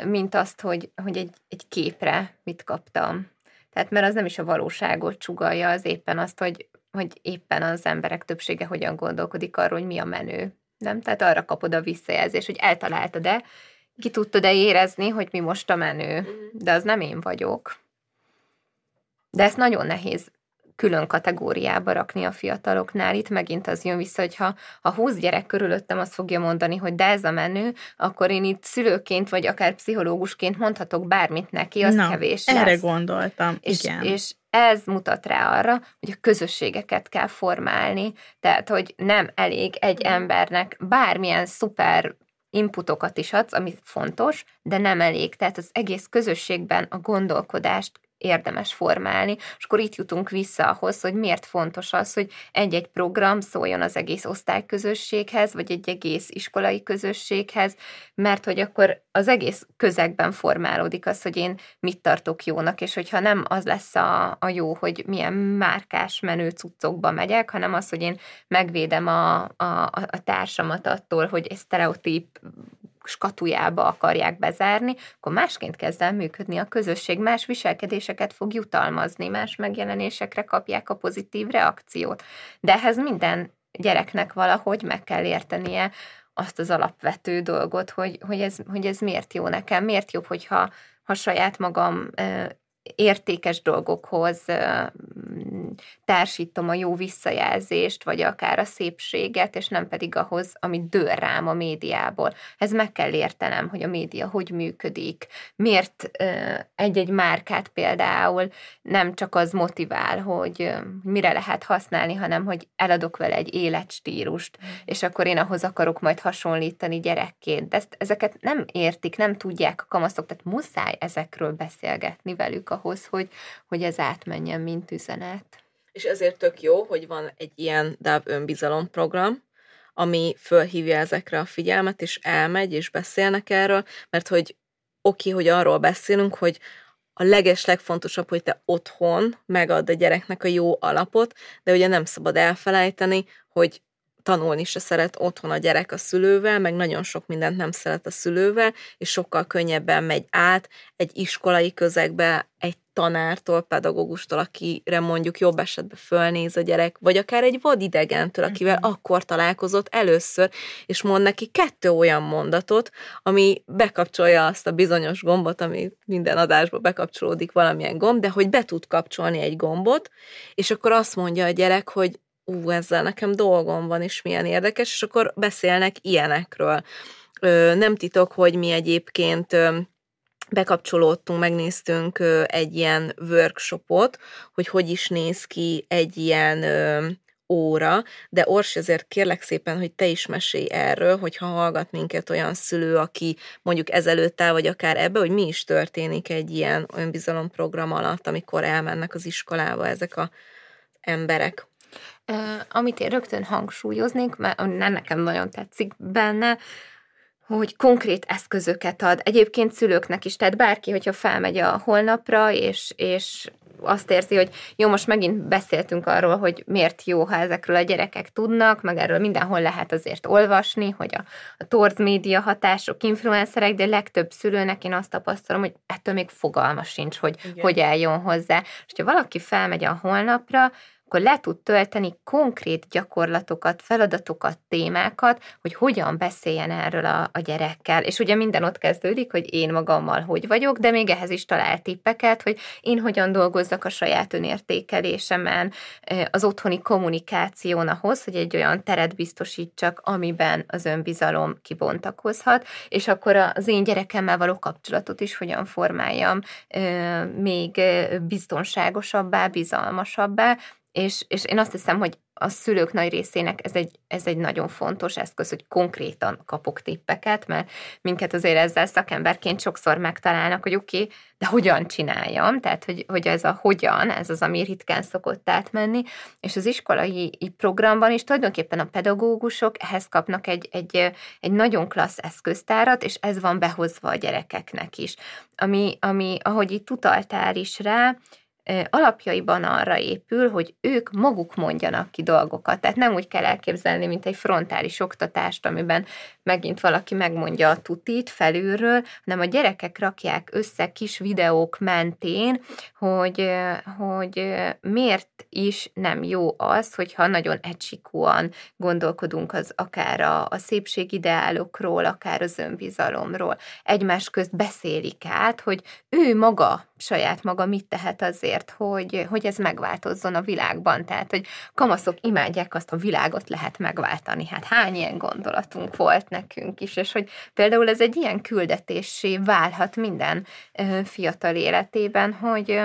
mint azt, hogy, hogy egy, egy képre mit kaptam. Tehát mert az nem is a valóságot csugalja, az éppen azt, hogy, hogy éppen az emberek többsége hogyan gondolkodik arról, hogy mi a menő. Nem? Tehát arra kapod a visszajelzést, hogy eltaláltad-e, ki tudtad-e érezni, hogy mi most a menő. De az nem én vagyok. De ezt nagyon nehéz külön kategóriába rakni a fiataloknál. Itt megint az jön vissza, hogy ha a 20 gyerek körülöttem azt fogja mondani, hogy de ez a menő, akkor én itt szülőként, vagy akár pszichológusként mondhatok bármit neki, az Na, kevés lesz. erre gondoltam, és, igen. És ez mutat rá arra, hogy a közösségeket kell formálni, tehát, hogy nem elég egy embernek bármilyen szuper inputokat is adsz, ami fontos, de nem elég. Tehát az egész közösségben a gondolkodást érdemes formálni, és akkor itt jutunk vissza ahhoz, hogy miért fontos az, hogy egy-egy program szóljon az egész osztályközösséghez, vagy egy egész iskolai közösséghez, mert hogy akkor az egész közegben formálódik az, hogy én mit tartok jónak, és hogyha nem az lesz a, a jó, hogy milyen márkás menő cuccokba megyek, hanem az, hogy én megvédem a, a, a társamat attól, hogy egy sztereotíp skatujába akarják bezárni, akkor másként kezd el működni a közösség, más viselkedéseket fog jutalmazni, más megjelenésekre kapják a pozitív reakciót. De ehhez minden gyereknek valahogy meg kell értenie azt az alapvető dolgot, hogy, hogy, ez, hogy ez miért jó nekem, miért jobb, hogyha ha saját magam értékes dolgokhoz társítom a jó visszajelzést, vagy akár a szépséget, és nem pedig ahhoz, amit dől rám a médiából. Ez meg kell értenem, hogy a média hogy működik, miért egy-egy márkát például nem csak az motivál, hogy mire lehet használni, hanem hogy eladok vele egy életstílust, mm. és akkor én ahhoz akarok majd hasonlítani gyerekként. Ezt, ezeket nem értik, nem tudják a kamaszok, tehát muszáj ezekről beszélgetni velük ahhoz, hogy, hogy ez átmenjen, mint üzenet. És ezért tök jó, hogy van egy ilyen DAV önbizalom program, ami fölhívja ezekre a figyelmet, és elmegy, és beszélnek erről, mert hogy oké, okay, hogy arról beszélünk, hogy a leges legfontosabb, hogy te otthon megad a gyereknek a jó alapot, de ugye nem szabad elfelejteni, hogy tanulni se szeret otthon a gyerek a szülővel, meg nagyon sok mindent nem szeret a szülővel, és sokkal könnyebben megy át egy iskolai közegbe, egy tanártól, pedagógustól, akire mondjuk jobb esetben fölnéz a gyerek, vagy akár egy vadidegentől, akivel uh-huh. akkor találkozott először, és mond neki kettő olyan mondatot, ami bekapcsolja azt a bizonyos gombot, ami minden adásba bekapcsolódik valamilyen gomb, de hogy be tud kapcsolni egy gombot, és akkor azt mondja a gyerek, hogy ú, ezzel nekem dolgom van, és milyen érdekes, és akkor beszélnek ilyenekről. Nem titok, hogy mi egyébként bekapcsolódtunk, megnéztünk egy ilyen workshopot, hogy hogy is néz ki egy ilyen óra, de Ors, azért kérlek szépen, hogy te is mesélj erről, hogyha hallgat minket olyan szülő, aki mondjuk ezelőtt el, vagy akár ebbe, hogy mi is történik egy ilyen önbizalomprogram alatt, amikor elmennek az iskolába ezek a emberek. Amit én rögtön hangsúlyoznék, mert nekem nagyon tetszik benne, hogy konkrét eszközöket ad. Egyébként szülőknek is, tehát bárki, hogyha felmegy a holnapra, és, és azt érzi, hogy jó, most megint beszéltünk arról, hogy miért jó, ha ezekről a gyerekek tudnak, meg erről mindenhol lehet azért olvasni, hogy a, a torz média hatások, influencerek, de legtöbb szülőnek én azt tapasztalom, hogy ettől még fogalma sincs, hogy Igen. hogy eljön hozzá. És ha valaki felmegy a holnapra, akkor le tud tölteni konkrét gyakorlatokat, feladatokat, témákat, hogy hogyan beszéljen erről a, a gyerekkel. És ugye minden ott kezdődik, hogy én magammal hogy vagyok, de még ehhez is talál tippeket, hogy én hogyan dolgozzak a saját önértékelésemen, az otthoni kommunikáción ahhoz, hogy egy olyan teret biztosítsak, amiben az önbizalom kibontakozhat, és akkor az én gyerekemmel való kapcsolatot is hogyan formáljam még biztonságosabbá, bizalmasabbá, és, és én azt hiszem, hogy a szülők nagy részének ez egy, ez egy nagyon fontos eszköz, hogy konkrétan kapok tippeket, mert minket azért ezzel szakemberként sokszor megtalálnak, hogy oké, okay, de hogyan csináljam, tehát hogy, hogy ez a hogyan, ez az, ami ritkán szokott átmenni, és az iskolai programban is tulajdonképpen a pedagógusok ehhez kapnak egy, egy, egy nagyon klassz eszköztárat, és ez van behozva a gyerekeknek is. Ami, ami ahogy itt utaltál is rá, alapjaiban arra épül, hogy ők maguk mondjanak ki dolgokat. Tehát nem úgy kell elképzelni, mint egy frontális oktatást, amiben megint valaki megmondja a tutit felülről, hanem a gyerekek rakják össze kis videók mentén, hogy, hogy miért is nem jó az, hogyha nagyon egysikúan gondolkodunk az akár a, a szépségideálokról, akár az önbizalomról. Egymás közt beszélik át, hogy ő maga saját maga mit tehet azért, hogy, hogy ez megváltozzon a világban. Tehát, hogy kamaszok imádják azt, a világot lehet megváltani. Hát hány ilyen gondolatunk volt nekünk is, és hogy például ez egy ilyen küldetésé válhat minden fiatal életében, hogy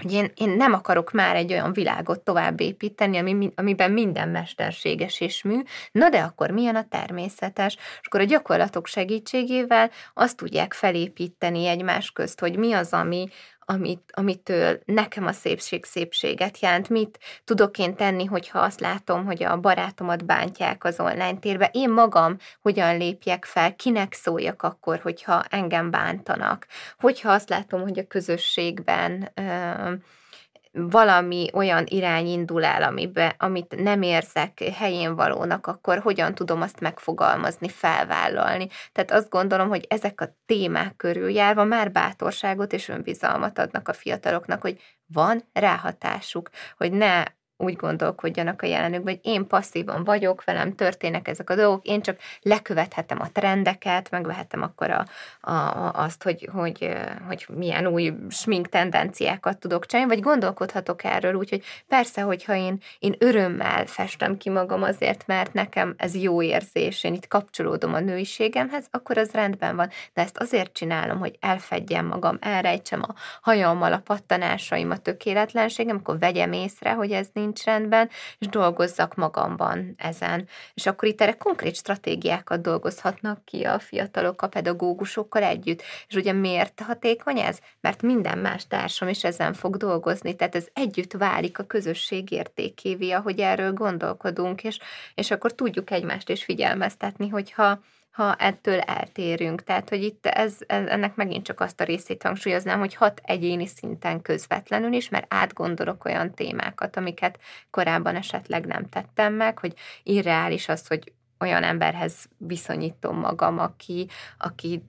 hogy én, én nem akarok már egy olyan világot tovább építeni, ami, amiben minden mesterséges és mű, na de akkor milyen a természetes? És akkor a gyakorlatok segítségével azt tudják felépíteni egymás közt, hogy mi az, ami, amit, amitől nekem a szépség szépséget jelent, mit tudok én tenni, hogyha azt látom, hogy a barátomat bántják az online térbe, én magam hogyan lépjek fel, kinek szóljak akkor, hogyha engem bántanak, hogyha azt látom, hogy a közösségben ö, valami olyan irány indul el, amibe, amit nem érzek helyén valónak, akkor hogyan tudom azt megfogalmazni, felvállalni. Tehát azt gondolom, hogy ezek a témák körül járva már bátorságot és önbizalmat adnak a fiataloknak, hogy van ráhatásuk, hogy ne úgy gondolkodjanak a jelenükben, hogy én passzívan vagyok, velem történnek ezek a dolgok, én csak lekövethetem a trendeket, megvehetem akkor a, a, azt, hogy, hogy, hogy milyen új smink tendenciákat tudok csinálni, vagy gondolkodhatok erről, úgyhogy persze, hogyha én, én örömmel festem ki magam azért, mert nekem ez jó érzés, én itt kapcsolódom a nőiségemhez, akkor az rendben van, de ezt azért csinálom, hogy elfedjem magam, elrejtsem a hajammal a pattanásaim, a tökéletlenségem, akkor vegyem észre, hogy ez nincs rendben, és dolgozzak magamban ezen. És akkor itt erre konkrét stratégiákat dolgozhatnak ki a fiatalok a pedagógusokkal együtt. És ugye miért hatékony ez? Mert minden más társam is ezen fog dolgozni, tehát ez együtt válik a közösség értékévé, ahogy erről gondolkodunk, és, és akkor tudjuk egymást is figyelmeztetni, hogyha ha ettől eltérünk. Tehát, hogy itt ez, ez, ennek megint csak azt a részét hangsúlyoznám, hogy hat egyéni szinten közvetlenül is, mert átgondolok olyan témákat, amiket korábban esetleg nem tettem meg, hogy irreális az, hogy olyan emberhez viszonyítom magam, aki, aki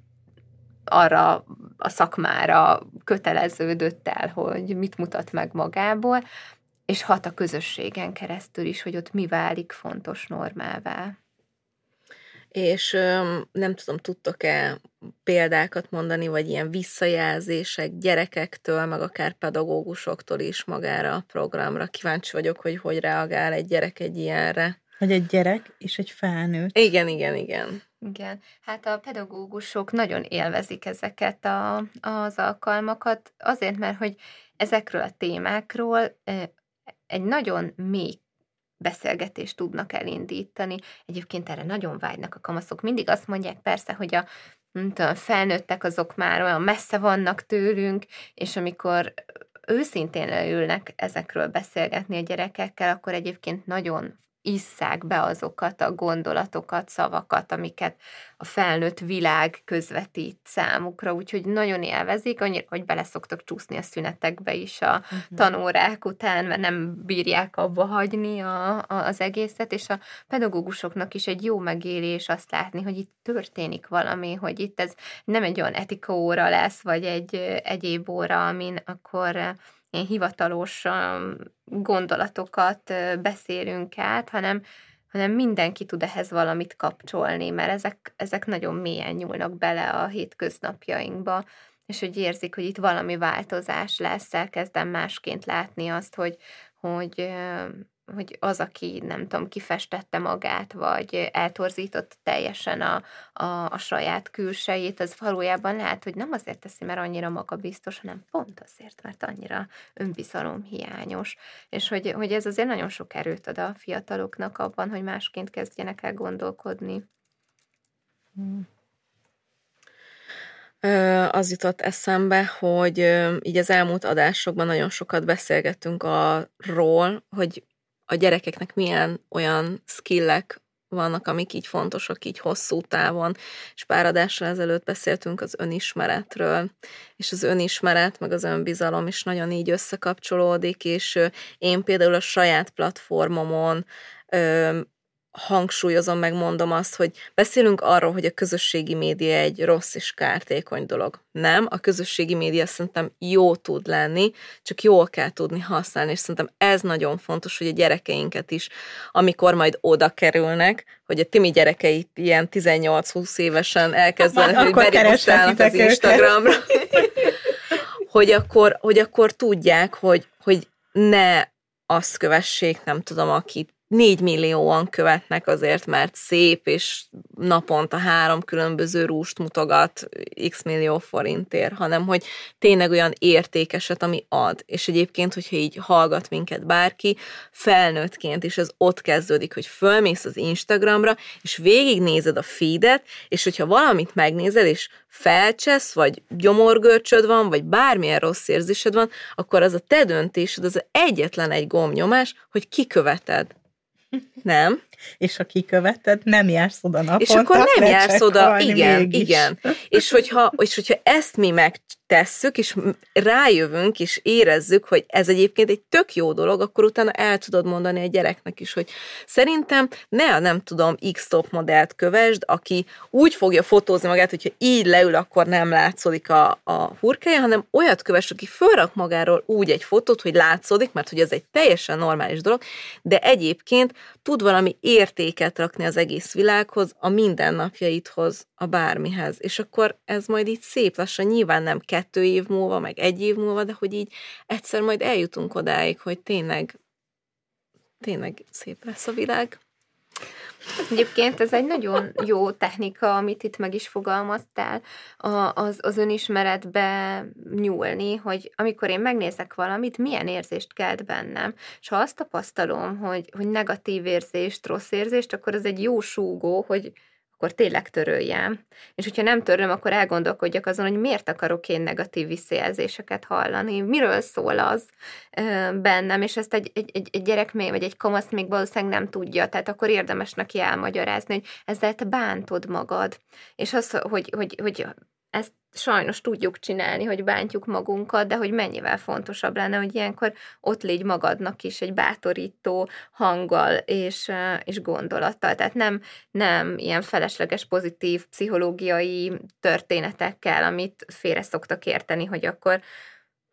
arra a szakmára köteleződött el, hogy mit mutat meg magából, és hat a közösségen keresztül is, hogy ott mi válik fontos normává és nem tudom, tudtok-e példákat mondani, vagy ilyen visszajelzések gyerekektől, meg akár pedagógusoktól is magára a programra. Kíváncsi vagyok, hogy hogy reagál egy gyerek egy ilyenre. Hogy egy gyerek és egy felnőtt. Igen, igen, igen. Igen, hát a pedagógusok nagyon élvezik ezeket a, az alkalmakat, azért, mert hogy ezekről a témákról egy nagyon mély beszélgetést tudnak elindítani. Egyébként erre nagyon vágynak a kamaszok. Mindig azt mondják persze, hogy a tudom, felnőttek azok már olyan messze vannak tőlünk, és amikor őszintén leülnek ezekről beszélgetni a gyerekekkel, akkor egyébként nagyon isszák be azokat a gondolatokat, szavakat, amiket a felnőtt világ közvetít számukra, úgyhogy nagyon élvezik, annyira, hogy bele szoktak csúszni a szünetekbe is a uh-huh. tanórák után, mert nem bírják abba hagyni a, a, az egészet, és a pedagógusoknak is egy jó megélés azt látni, hogy itt történik valami, hogy itt ez nem egy olyan etika óra lesz, vagy egy egyéb óra, amin akkor ilyen hivatalos gondolatokat beszélünk át, hanem, hanem mindenki tud ehhez valamit kapcsolni, mert ezek, ezek nagyon mélyen nyúlnak bele a hétköznapjainkba, és hogy érzik, hogy itt valami változás lesz, elkezdem másként látni azt, hogy, hogy hogy az, aki nem tudom, kifestette magát, vagy eltorzított teljesen a, a, a saját külsejét, az valójában lehet, hogy nem azért teszi, mert annyira magabiztos, hanem pont azért, mert annyira önbizalom hiányos. És hogy, hogy ez azért nagyon sok erőt ad a fiataloknak abban, hogy másként kezdjenek el gondolkodni. Hmm az jutott eszembe, hogy így az elmúlt adásokban nagyon sokat beszélgettünk arról, hogy a gyerekeknek milyen olyan skillek vannak, amik így fontosak, így hosszú távon, és pár adással ezelőtt beszéltünk az önismeretről, és az önismeret, meg az önbizalom is nagyon így összekapcsolódik, és én például a saját platformomon hangsúlyozom, meg mondom azt, hogy beszélünk arról, hogy a közösségi média egy rossz és kártékony dolog. Nem, a közösségi média szerintem jó tud lenni, csak jól kell tudni használni, és szerintem ez nagyon fontos, hogy a gyerekeinket is, amikor majd oda kerülnek, hogy a Timi gyerekeit ilyen 18-20 évesen elkezdenek, hogy beregisztrálnak az Instagramra, hogy akkor, hogy akkor tudják, hogy, hogy ne azt kövessék, nem tudom, akit 4 millióan követnek azért, mert szép, és naponta három különböző rúst mutogat x millió forintért, hanem hogy tényleg olyan értékeset, ami ad. És egyébként, hogyha így hallgat minket bárki, felnőttként is ez ott kezdődik, hogy fölmész az Instagramra, és végignézed a feedet, és hogyha valamit megnézel, és felcsesz, vagy gyomorgörcsöd van, vagy bármilyen rossz érzésed van, akkor az a te döntésed, az egyetlen egy gombnyomás, hogy kiköveted nem? És ha kiköveted, nem jársz oda naponta. És akkor nem jársz oda, igen, mégis. igen. És hogyha, és hogyha ezt mi megtesszük, és rájövünk, és érezzük, hogy ez egyébként egy tök jó dolog, akkor utána el tudod mondani a gyereknek is, hogy szerintem ne a nem tudom X-top modellt kövesd, aki úgy fogja fotózni magát, hogyha így leül, akkor nem látszódik a, a hurkája, hanem olyat kövess, aki fölrak magáról úgy egy fotót, hogy látszódik, mert hogy ez egy teljesen normális dolog, de egyébként tud valami értéket rakni az egész világhoz, a mindennapjaidhoz, a bármihez. És akkor ez majd így szép lassan, nyilván nem kettő év múlva, meg egy év múlva, de hogy így egyszer majd eljutunk odáig, hogy tényleg, tényleg szép lesz a világ. Egyébként ez egy nagyon jó technika, amit itt meg is fogalmaztál, az, az önismeretbe nyúlni, hogy amikor én megnézek valamit, milyen érzést kelt bennem. És ha azt tapasztalom, hogy, hogy negatív érzést, rossz érzést, akkor az egy jó súgó, hogy, akkor tényleg töröljem. És hogyha nem töröm, akkor elgondolkodjak azon, hogy miért akarok én negatív visszajelzéseket hallani, miről szól az bennem, és ezt egy, egy, egy, egy gyerek még, vagy egy kamasz még valószínűleg nem tudja, tehát akkor érdemes neki elmagyarázni, hogy ezzel te bántod magad. És az, hogy, hogy, hogy ezt sajnos tudjuk csinálni, hogy bántjuk magunkat, de hogy mennyivel fontosabb lenne, hogy ilyenkor ott légy magadnak is egy bátorító hanggal és, és gondolattal. Tehát nem, nem ilyen felesleges pozitív pszichológiai történetekkel, amit félre szoktak érteni, hogy akkor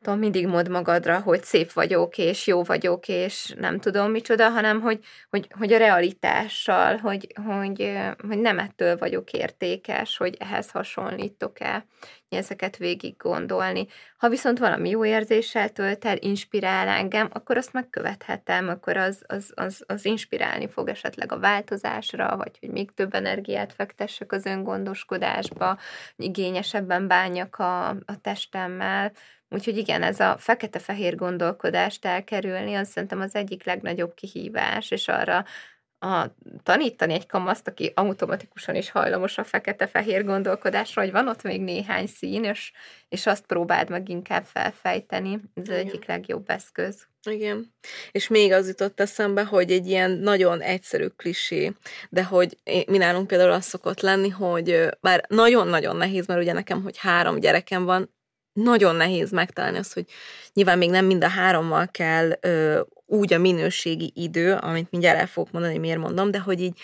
tudom, mindig mond magadra, hogy szép vagyok, és jó vagyok, és nem tudom micsoda, hanem hogy, hogy, hogy a realitással, hogy, hogy, hogy nem ettől vagyok értékes, hogy ehhez hasonlítok el, ezeket végig gondolni. Ha viszont valami jó érzéssel tölt el, inspirál engem, akkor azt megkövethetem, akkor az, az, az, az inspirálni fog esetleg a változásra, vagy hogy még több energiát fektessek az öngondoskodásba, igényesebben bánjak a, a testemmel, Úgyhogy igen, ez a fekete-fehér gondolkodást elkerülni, az szerintem az egyik legnagyobb kihívás, és arra a, tanítani egy kamaszt, aki automatikusan is hajlamos a fekete-fehér gondolkodásra, hogy van ott még néhány szín, és, és azt próbáld meg inkább felfejteni. Ez az egyik legjobb eszköz. Igen. És még az jutott eszembe, hogy egy ilyen nagyon egyszerű klisé, de hogy mi nálunk például az szokott lenni, hogy bár nagyon-nagyon nehéz, mert ugye nekem, hogy három gyerekem van, nagyon nehéz megtalálni azt, hogy nyilván még nem mind a hárommal kell ö, úgy a minőségi idő, amit mindjárt el fogok mondani, miért mondom, de hogy így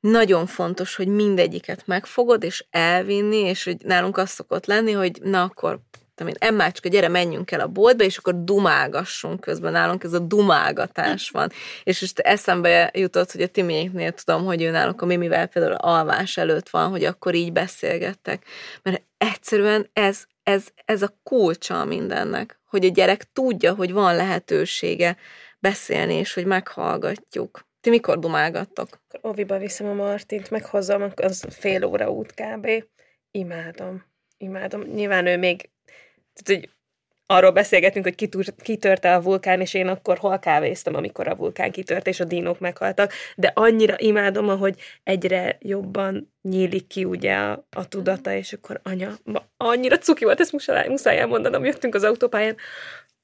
nagyon fontos, hogy mindegyiket megfogod, és elvinni, és hogy nálunk az szokott lenni, hogy na akkor én, Emmácska, gyere, menjünk el a boltba, és akkor dumálgassunk közben nálunk, ez a dumálgatás van. És most eszembe jutott, hogy a Timiéknél tudom, hogy ő náluk a Mimivel például alvás előtt van, hogy akkor így beszélgettek. Mert egyszerűen ez, ez, ez a kulcsa mindennek, hogy a gyerek tudja, hogy van lehetősége beszélni, és hogy meghallgatjuk. Ti mikor dumálgattok? Oviba viszem a Martint, meghozom, az fél óra út kb. Imádom. Imádom. Nyilván ő még tehát, hogy arról beszélgetünk, hogy kitört, kitörte a vulkán, és én akkor hol kávéztem, amikor a vulkán kitört, és a dínók meghaltak, de annyira imádom, hogy egyre jobban nyílik ki ugye a, a tudata, és akkor anya, ma, annyira cuki volt, ezt muszáj, muszáj elmondanom, jöttünk az autópályán,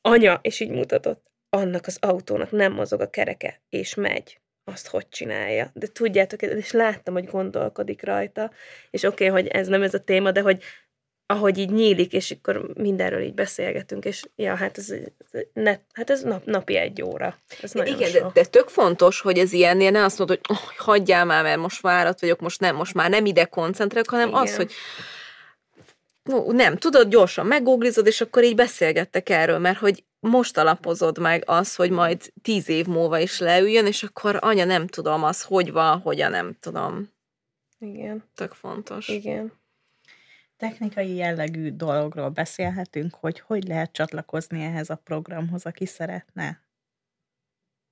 anya, és így mutatott, annak az autónak nem mozog a kereke, és megy. Azt hogy csinálja. De tudjátok, és láttam, hogy gondolkodik rajta, és oké, okay, hogy ez nem ez a téma, de hogy ahogy így nyílik, és akkor mindenről így beszélgetünk, és ja, hát ez, ne, hát ez nap, napi egy óra. Ez Igen, de, de tök fontos, hogy ez ilyennél ne azt mondod, hogy oh, hagyjál már, mert most várat vagyok, most nem, most már nem ide koncentrálok, hanem Igen. az, hogy no, nem, tudod, gyorsan meggooglizod, és akkor így beszélgettek erről, mert hogy most alapozod meg az, hogy majd tíz év múlva is leüljön, és akkor anya nem tudom az, hogy van, hogyan nem tudom. Igen. Tök fontos. Igen technikai jellegű dologról beszélhetünk, hogy hogy lehet csatlakozni ehhez a programhoz, aki szeretne.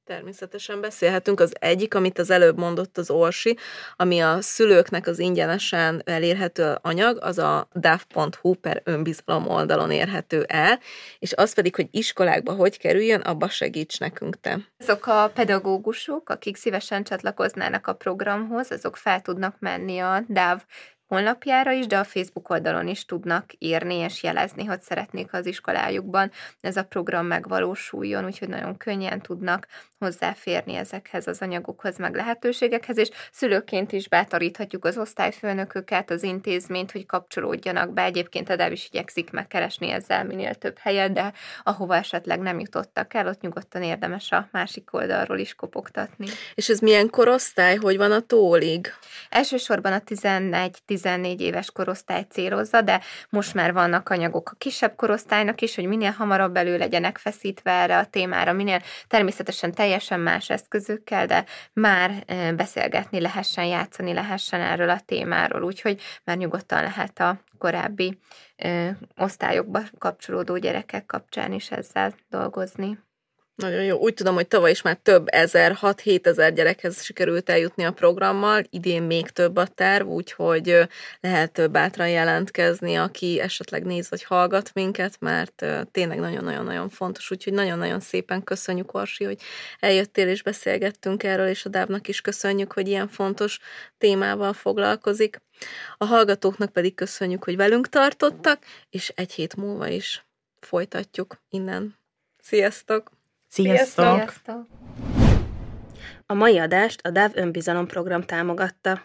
Természetesen beszélhetünk. Az egyik, amit az előbb mondott az Orsi, ami a szülőknek az ingyenesen elérhető anyag, az a dav.hu per önbizalom oldalon érhető el, és az pedig, hogy iskolákba hogy kerüljön, abba segíts nekünk te. Azok a pedagógusok, akik szívesen csatlakoznának a programhoz, azok fel tudnak menni a DAV honlapjára is, de a Facebook oldalon is tudnak írni és jelezni, hogy szeretnék az iskolájukban ez a program megvalósuljon, úgyhogy nagyon könnyen tudnak hozzáférni ezekhez az anyagokhoz, meg lehetőségekhez, és szülőként is bátoríthatjuk az osztályfőnököket, az intézményt, hogy kapcsolódjanak be. Egyébként a is igyekszik megkeresni ezzel minél több helyet, de ahova esetleg nem jutottak el, ott nyugodtan érdemes a másik oldalról is kopogtatni. És ez milyen korosztály, hogy van a tólig? Elsősorban a 11-14 éves korosztály célozza, de most már vannak anyagok a kisebb korosztálynak is, hogy minél hamarabb elő legyenek feszítve erre a témára, minél természetesen teljesen más eszközökkel, de már beszélgetni lehessen, játszani lehessen erről a témáról, úgyhogy már nyugodtan lehet a korábbi ö, osztályokba kapcsolódó gyerekek kapcsán is ezzel dolgozni. Nagyon jó. Úgy tudom, hogy tavaly is már több ezer, 6-7 ezer gyerekhez sikerült eljutni a programmal, idén még több a terv, úgyhogy lehet bátran jelentkezni, aki esetleg néz vagy hallgat minket, mert tényleg nagyon-nagyon-nagyon fontos, úgyhogy nagyon-nagyon szépen köszönjük, Orsi, hogy eljöttél és beszélgettünk erről, és a Dávnak is köszönjük, hogy ilyen fontos témával foglalkozik. A hallgatóknak pedig köszönjük, hogy velünk tartottak, és egy hét múlva is folytatjuk innen. Sziasztok! Sziasztok! Sziasztok! A mai adást a DAV önbizalom program támogatta.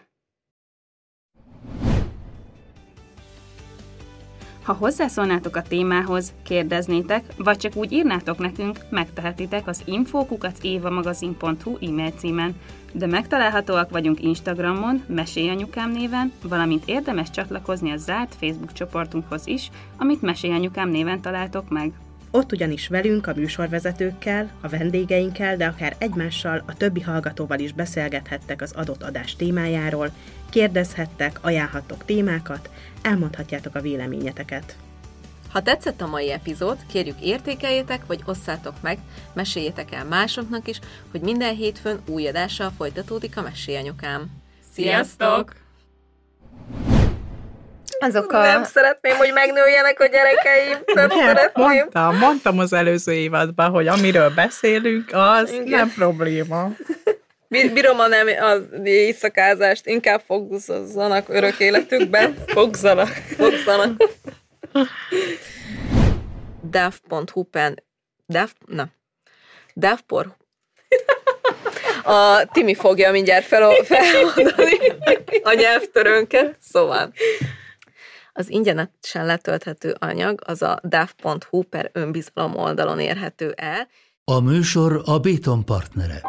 Ha hozzászólnátok a témához, kérdeznétek, vagy csak úgy írnátok nekünk, megtehetitek az infokukacévamagazin.hu e-mail címen, de megtalálhatóak vagyunk Instagramon, Mesélyanyukám néven, valamint érdemes csatlakozni a zárt Facebook csoportunkhoz is, amit Mesélyanyukám néven találtok meg. Ott ugyanis velünk, a műsorvezetőkkel, a vendégeinkkel, de akár egymással, a többi hallgatóval is beszélgethettek az adott adás témájáról, kérdezhettek, ajánlhattok témákat, elmondhatjátok a véleményeteket. Ha tetszett a mai epizód, kérjük értékeljétek, vagy osszátok meg, meséljétek el másoknak is, hogy minden hétfőn új adással folytatódik a Mesélyanyukám. Sziasztok! Azok a... Nem szeretném, hogy megnőjenek a gyerekeim. Nem, nem szeretném. Mondtam, mondtam az előző évadban, hogy amiről beszélünk, az Igen. nem probléma. Bírom a nem az éjszakázást, inkább fogzzanak örök életükben. Fogzanak. Fogzanak. Dev.hu pen... Dev... Na. Dev.hu a Timi fogja mindjárt fel, feloldani a nyelvtörőnket, szóval. Az ingyenesen letölthető anyag az a dav.hu per önbizalom oldalon érhető el. A műsor a Béton partnere.